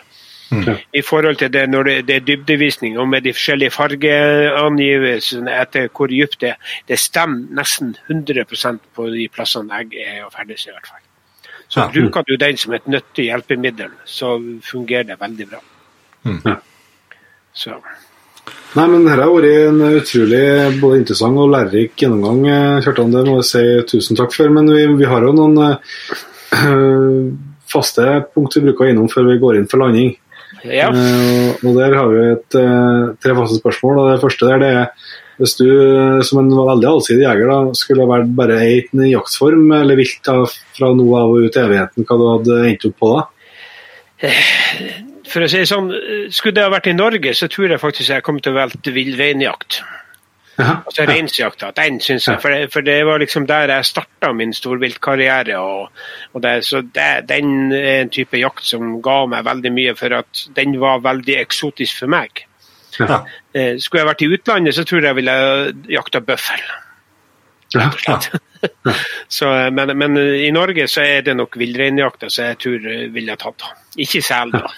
Ja. I forhold til det når det, det er dybdevisning og med de forskjellige fargeangivelsene etter hvor dypt det er. Det stemmer nesten 100 på de plassene jeg er og ferdes i hvert fall. Så Ja. bruker du den som et nyttig hjelpemiddel, så fungerer det veldig bra. Ja. Så, Nei, men Dette har vært en utrolig både interessant og lærerik gjennomgang. Kjartan, det må jeg si tusen takk for. Men vi, vi har jo noen øh, <clears throat> faste punkt vi bruker innom før vi går inn for landing. Ja. Uh, og Der har vi et, uh, tre faste spørsmål. og Det første der det er hvis du eh, som en veldig allsidig jeger da, skulle vært bare i jaktform eller vilt da, fra nå av og ut i evigheten, hva du hadde endt opp på da? For å si sånn, Skulle det ha vært i Norge, så tror jeg faktisk jeg kom til å velge villreinjakt. Altså reinsjakta. Den synes jeg, for det, for det var liksom der jeg starta min storviltkarriere. Og, og det, så det, den er en type jakt som ga meg veldig mye, for at den var veldig eksotisk for meg. Ja. Eh, skulle jeg vært i utlandet, så tror jeg jeg ville jakta bøffel. Ja. Ja. <laughs> Så, eh, men, men i Norge så er det nok villreinjakta som jeg tror jeg ville tatt. Ikke sel, da.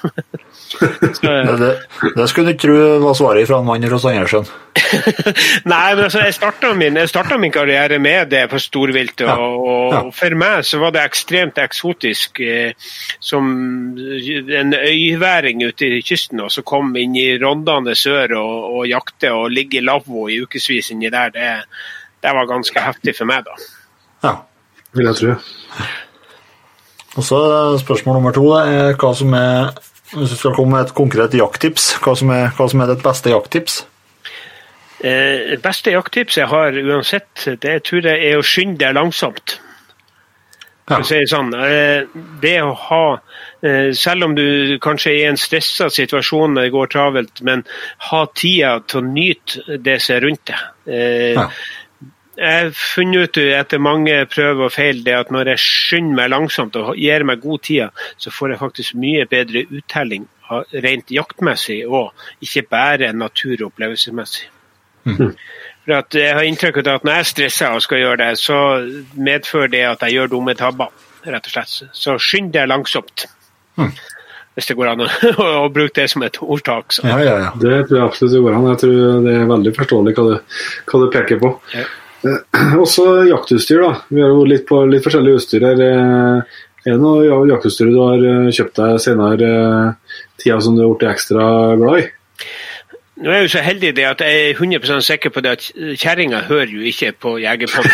Det, det skulle du ikke tro var svaret fra en mann fra Andersen. <laughs> Nei, men altså, jeg starta min, min karriere med det på storvilt. Og, Ja. og for meg så var det ekstremt eksotisk eh, som en øyværing ute i kysten og så kom inn i Rondane sør og, og jakte og ligge i lavvo i ukevis inni der. Det, det var ganske heftig for meg, da. Ja. Vil jeg tro. Og så Spørsmål nummer to det er hva som er hvis du skal komme med et konkret jakttips, hva hva som er ditt beste jakttips? Eh, beste jakttips jeg har uansett, det tror jeg er å skynde deg langsomt. Ja. si det sånn, eh, det å ha eh, Selv om du kanskje er i en stressa situasjon når det går travelt, men ha tida til å nyte det som er rundt deg. Eh, Ja. Jeg har funnet ut etter mange prøver og feil det at når jeg skynder meg langsomt og gir meg god tid, så får jeg faktisk mye bedre uttelling rent jaktmessig og ikke bare natur- og opplevelsesmessig. For at Jeg har inntrykk av at når jeg stresser og skal gjøre det, så medfører det at jeg gjør dumme tabber. rett og slett. Så skynd deg langsomt. Hvis det går an <laughs> å, å bruke det som et ordtak. Så. Ja, ja, ja. Det tror jeg absolutt det går an. Jeg tror det er veldig forståelig hva du, hva du peker på. Ja. Eh, <clears throat> Også jaktutstyr. da. Vi har jo litt på litt forskjellig utstyr her. Eh, Er det noe ja- jaktutstyr du har eh, kjøpt deg senere tida som du har blitt ekstra glad i? Nå er jeg jo så heldig det at jeg er 100% sikker på det at kjerringa hører jo ikke på Jegerpodden.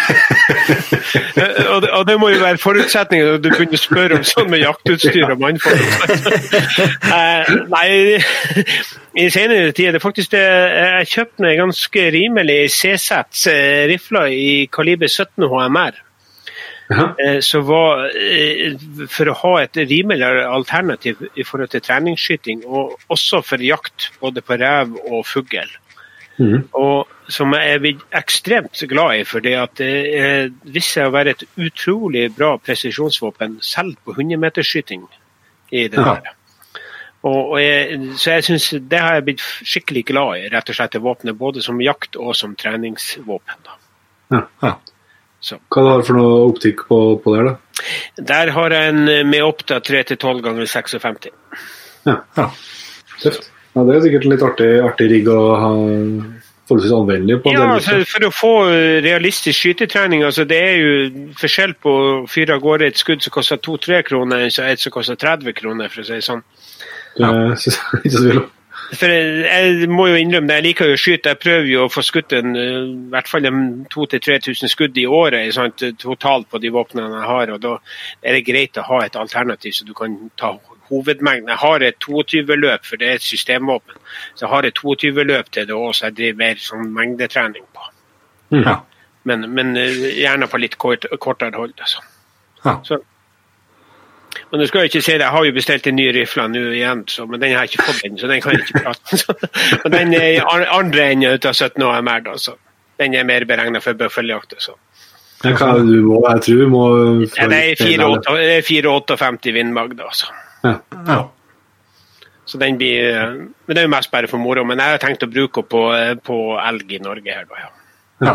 <laughs> og, det- og det må jo være forutsetningen når du begynner å spørre om sånn med jaktutstyr og mannfolk. <laughs> Eh, nei, i senere tid er det faktisk det Jeg kjøpte meg ganske rimelig CZ eh, rifler i kaliber 17 HMR. Eh, Så var, eh, for å ha et rimeligere alternativ i forhold til treningsskyting, og også for jakt både på rev og fugl. Mm. Og som jeg er blitt ekstremt glad i, fordi at det eh, viste seg å være et utrolig bra presisjonsvåpen, selv på 100-metersskyting. i det Ja. Og, og jeg, så jeg synes det har jeg blitt skikkelig glad i, rett og slett det våpenet, både som jakt og som treningsvåpen. Ja. Ja. Så. Hva du har for noe optikk på, på der, da? Der har jeg en med Oppda 3-12 ganger 56. Ja. Ja. Tøft. Ja, det er sikkert en litt artig, artig rigg å ha forholdsvis anvendelig på. Ja, for, for å få eh, realistisk skytetrening, altså det er jo forskjell på å fyre av gårde et skudd som koster 2-3 kroner, enn et som koster 30 kroner, for å si det sånn. Det synes jeg ikke så tvil om. For jeg, jeg må jo innrømme det, jeg liker jo å skyte. Jeg prøver jo å få skutt en, eh, i hvert fall en 2000-3000 skudd i året sant, totalt på de våpnene jeg har. og Da er det greit å ha et alternativ så du kan ta hovedmengden. Jeg har et 22-løp, for det er et systemvåpen. Så jeg har et 22-løp til det òg, så jeg driver mer sånn mengdetrening på. Ja. Men, men eh, gjerne på litt kort, kortere hold. Altså. Ja. Så. Men du skal jo ikke si det, jeg har jo bestilt en ny rifle nå igjen, så, men den har jeg ikke fått ennå, så den kan jeg ikke prate om. Og den er i an- andre enden ut av 17 AMR, da, så den er mer beregna for bøffeljakt. Så. Ja, hva er det du må, jeg tror vi må Ja, det er 4,8 det er 4,58 vindmagd, altså. Ja. Ja. Så den blir eh, Men det er jo mest bare for moro. Men jeg har tenkt å bruke henne på, eh, på elg i Norge her, da, ja. ja.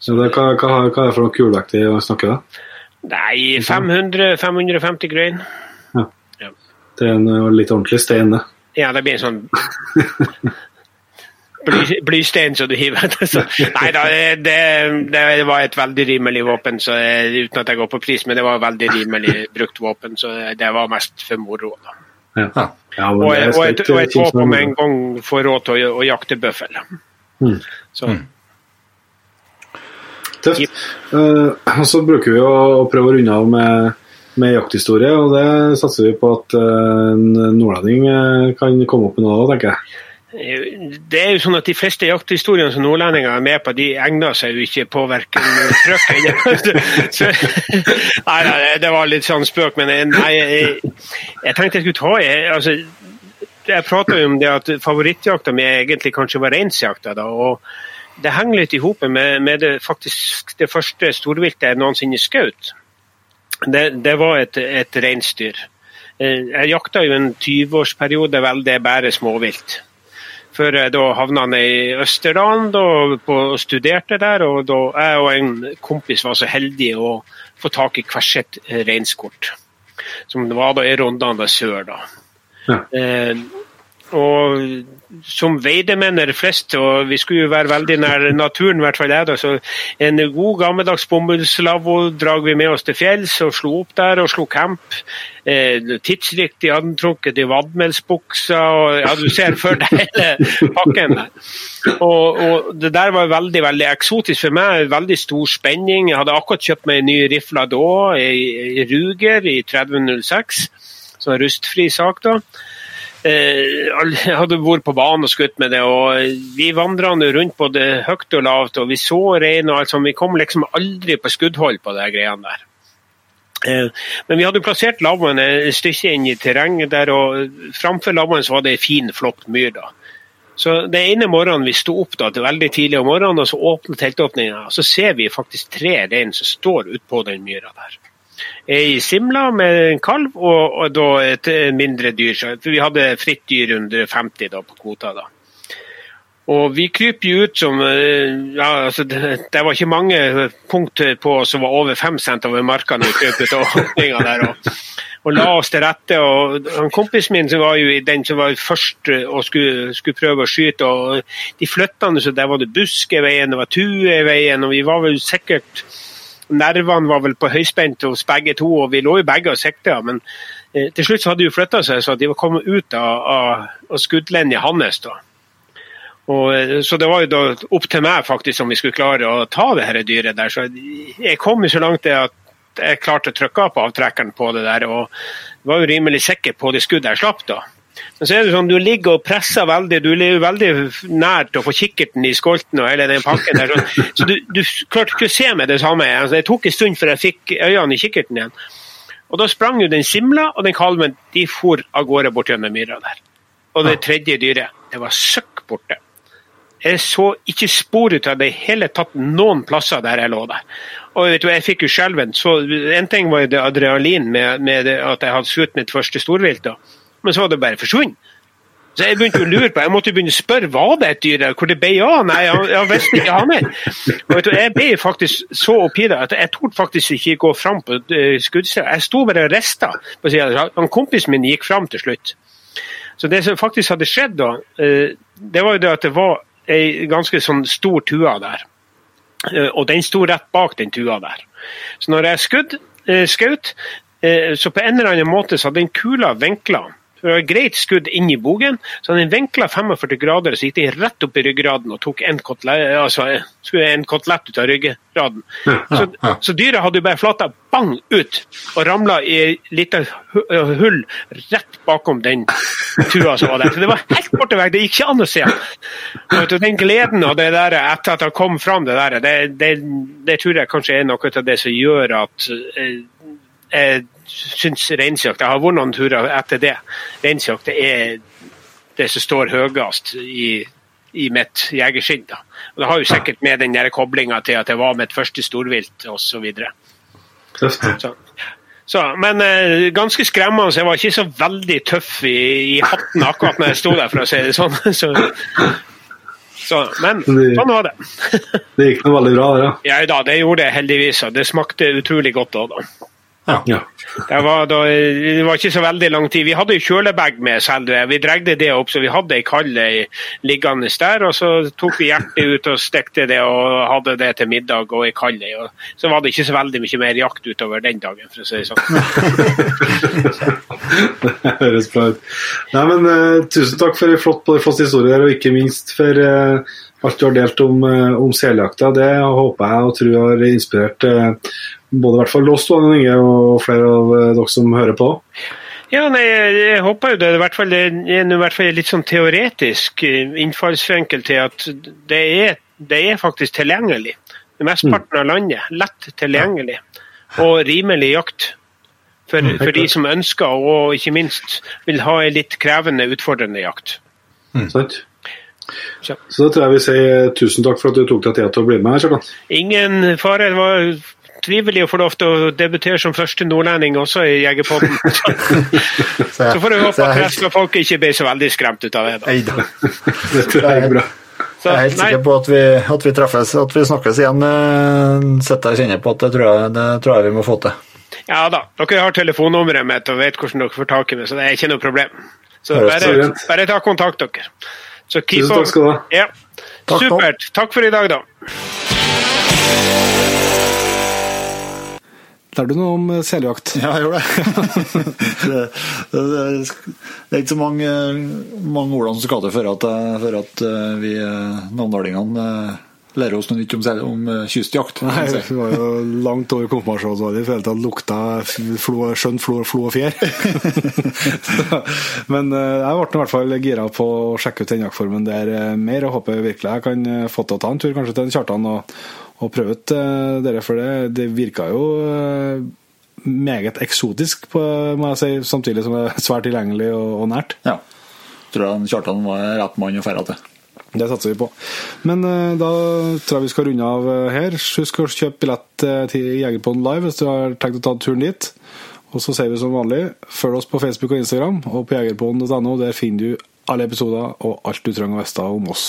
Så det, hva, hva, hva er det for noe kulvektig å snakke da? Nei, 500-550 grein. Det er en eh, litt ordentlig stein, det. Ja, det blir en sånn <laughs> bly, blystein som du hiver etter. Så, nei da, det, det var et veldig rimelig våpen, så, eh, uten at jeg går på pris, men det var veldig rimelig brukt våpen, så det var mest for moro. Da. Ja. Ja. Ja, Og, og, et, og et våpen med en gang får råd til å, å jakte bøffel. Mm. Så, Tøft. Uh, og så bruker vi å, å prøve å runde av med, med jakthistorie, og det satser vi på at en nordlending eh, kan komme opp med noe av, tenker jeg. Det er jo sånn at De fleste jakthistoriene som nordlendinger er med på, de egner seg jo ikke på verken trøkk eller <laughs> Nei, det var litt sånn spøk, men nei, jeg, jeg tenkte jeg skulle ta jeg, altså, Jeg prata jo om det at favorittjakta mi egentlig kanskje var reinsjakta. og Det henger litt i hop med, med det, faktisk det første storviltet jeg noensinne skjøt. Det, det var et, et reinsdyr. Eh, Jeg jakta jo en 20-årsperiode vel, det er bare småvilt før jeg da havna i Østerdalen og studerte der. og da Jeg og en kompis var så heldige å få tak i hvert sitt eh, reinskort. Som det var da i Rondane sør. da. Ja. Eh, og som veidemenner flest, og vi skulle jo være veldig nær naturen, i hvert fall jeg, da, så en god gammeldags bomullslavvo drar vi med oss til fjells og slo opp der og slo camp. Eh, tidsriktig antrukket i vadmelsbuksa, og ja, du ser for deg hele pakken. Og, og det der var veldig veldig eksotisk for meg. Veldig stor spenning. Jeg hadde akkurat kjøpt meg en ny rifle da, i, i Ruger i 3006. Så en rustfri sak da. Eh, jeg hadde vært på banen og skutt med det, og vi vandra rundt både høyt og lavt, og vi så rein og. Vi kom liksom aldri på skuddhold på de greiene der. Eh, Men vi hadde plassert lavvoen et stykke inn i terrenget der, og framfor lavvoen var det ei fin, flott myr. da. Så Den ene morgenen vi sto opp da, til veldig tidlig om morgenen, og så åpnet teltåpninga, så ser vi faktisk tre rein som står utpå den myra der. Ei simla med en kalv og, og da et mindre dyr. For vi hadde fritt dyr under 50 da, på kvota. da. Og vi kryper jo ut som eh, ja, altså det, det var ikke mange punkt på oss som var over fem cent over markene vi krøp ut av åpninga der. Og, og la oss til rette. og han Kompisen min som var jo den som var først eh, og skulle, skulle prøve å skyte. og De flytta så der var det busk i veien, det var tue i veien. og Vi var vel sikkert Nervene var vel på høyspent hos begge to, og vi lå jo begge og sikta. Men eh, til slutt så hadde de flytta seg, så de var kommet ut av, av, av skuddlinja hans. da. Og, eh, så det var jo da opp til meg faktisk om vi skulle klare å ta det her dyret der. Så jeg kom jo så langt det at jeg klarte å trykke på avtrekkeren på det der, og var jo rimelig sikker på det skuddet jeg slapp da. Men så er det sånn, du ligger og presser veldig, du er veldig nær til å få kikkerten i skolten og hele den pakken der. Så, så du, du klarte ikke å se med det samme. Altså, det tok en stund før jeg fikk øynene i kikkerten igjen. Og da sprang jo den simla og den kalven de for av gårde bort gjennom myra der. Og det tredje dyret, det var søkk borte. Jeg så ikke spor ut av det i hele tatt noen plasser der jeg lå der. Og vet du, jeg fikk jo skjelven. Så en ting var jo det adrenalin med, med det, at jeg hadde skutt mitt første storvilt, da. Men så var det bare forsvunnet. Så jeg begynte å lure på, jeg måtte begynne å spørre var det et dyr hvor det ble av. Nei, jeg, jeg visste ikke han mer. Jeg ble faktisk så oppi at jeg torde faktisk ikke gå fram på uh, skuddstedet. Jeg sto bare og rista sida. Kompisen min gikk fram til slutt. Så det som faktisk hadde skjedd da, eh, det var jo det at det var ei ganske sånn stor tua der. Eh, Og den sto rett bak den tua der. Så når jeg skudd, eh, skjøt, eh, så på en eller annen måte så hadde den kula vinkla. Var et greit skudd inn i bogen, så den vinkla 45 grader, så gikk den rett opp i ryggraden og tok en kotelett, altså, eh, en kotelett ut av ryggraden. Så, så dyret hadde jo bare flata bang ut og ramla i et lite hull rett bakom den tua som var der. Så det var helt borte vekk, det gikk ikke an å se. Den gleden og det der etter at han kom fram, det der, det, det, det tror jeg kanskje er noe av det som gjør at eh, syns reinsjakt Jeg har vært noen turer etter det. Reinsjakt er det som står høyest i, i mitt jegerskinn. Det har jo sikkert med den koblinga til at det var mitt første storvilt osv. Så, så, men eh, ganske skremmende. Jeg var ikke så veldig tøff i, i hatten akkurat når jeg sto der, for å si det sånn. <laughs> Så, så, men Det- sånn var det. <laughs> Det gikk nå veldig bra, der, Ja da, det gjorde det heldigvis. og Det smakte utrolig godt òg, da. Ja. ja. Det var, da, det var ikke så veldig lang tid. Vi hadde kjølebag med selv. Vi dregde det opp, så vi hadde ei kald liggende der. og Så tok vi hjertet ut og stekte det og hadde det til middag og ei kald ei. Så var det ikke så veldig mye mer jakt utover den dagen, for å si det sånn. Det høres bra ut. Nei, men uh, Tusen takk for en flott, flott historie og ikke minst for uh, alt du har delt om, uh, om seljakta. Det håper jeg og tror har inspirert eh, både i hvert fall oss to, Inge, og flere av eh, dere som hører på. Ja, nei, jeg, håper jo det. I hvert fall, det er i hvert fall litt sånn teoretisk eh, innfallsvinkel til at det er, det er faktisk tilgjengelig. Mesteparten av landet. Lett tilgjengelig. Og rimelig jakt. For, for de som ønsker, og ikke minst vil ha en litt krevende, utfordrende jakt. Sant? Så. Så da tror jeg vi sier tusen takk for at du tok deg tid til å bli med. Kjartan. Ingen fare. Det var trivelig å få lov til å debutere som første nordlending også i Jegerpodden. <laughs> Så får jeg håpe at resten av folket ikke ble så veldig skremt ut av det. da. Eida. <laughs> Det tror jeg er bra. Så, Jeg er helt sikker på at vi, at vi treffes, at vi snakkes igjen. eh, Sitter jeg og kjenner på at det tror, jeg, det tror jeg vi må få til. ja da, dere har telefonnummeret mitt og vet hvordan dere får tak i meg, så det er ikke noe problem. Så bare, bare ta kontakt, dere. Så keep Tusen takk skal du ha. Ja. Takk, Supert. Takk for i dag, da. Lærte du noe om eh, seljakt? Ja, jeg gjør <laughs> det. det, det, det er ikke så mange, mange ordene som skal til for at, for at eh, vi eh, namdalingene lærer oss noe nytt om, om kystjakt. Nei, vi var jo langt over konfirmasjonsalder i forhold til at lukta flo, flo, flo og fjær. <laughs> Men jeg ble i hvert fall gira på å sjekke ut den jaktformen der mer, og håper virkelig jeg kan få til å ta en tur kanskje til en Kjartan og, og prøve ut eh, dere, for det, det virka jo eh, meget eksotisk, på, må jeg si, samtidig som det er svært tilgjengelig og, og nært. Ja. Tror jeg Kjartan var rett mann å dra til. Det satser vi på. Men eh, da tror jeg vi skal runde av her. Husk å kjøpe billett til Jegerpodden live hvis du har tenkt å ta turen dit. Og så sier vi som vanlig, følg oss på Facebook og Instagram, og på jegerpodden.no. Der finner du alle episoder og alt du trenger å vite om oss.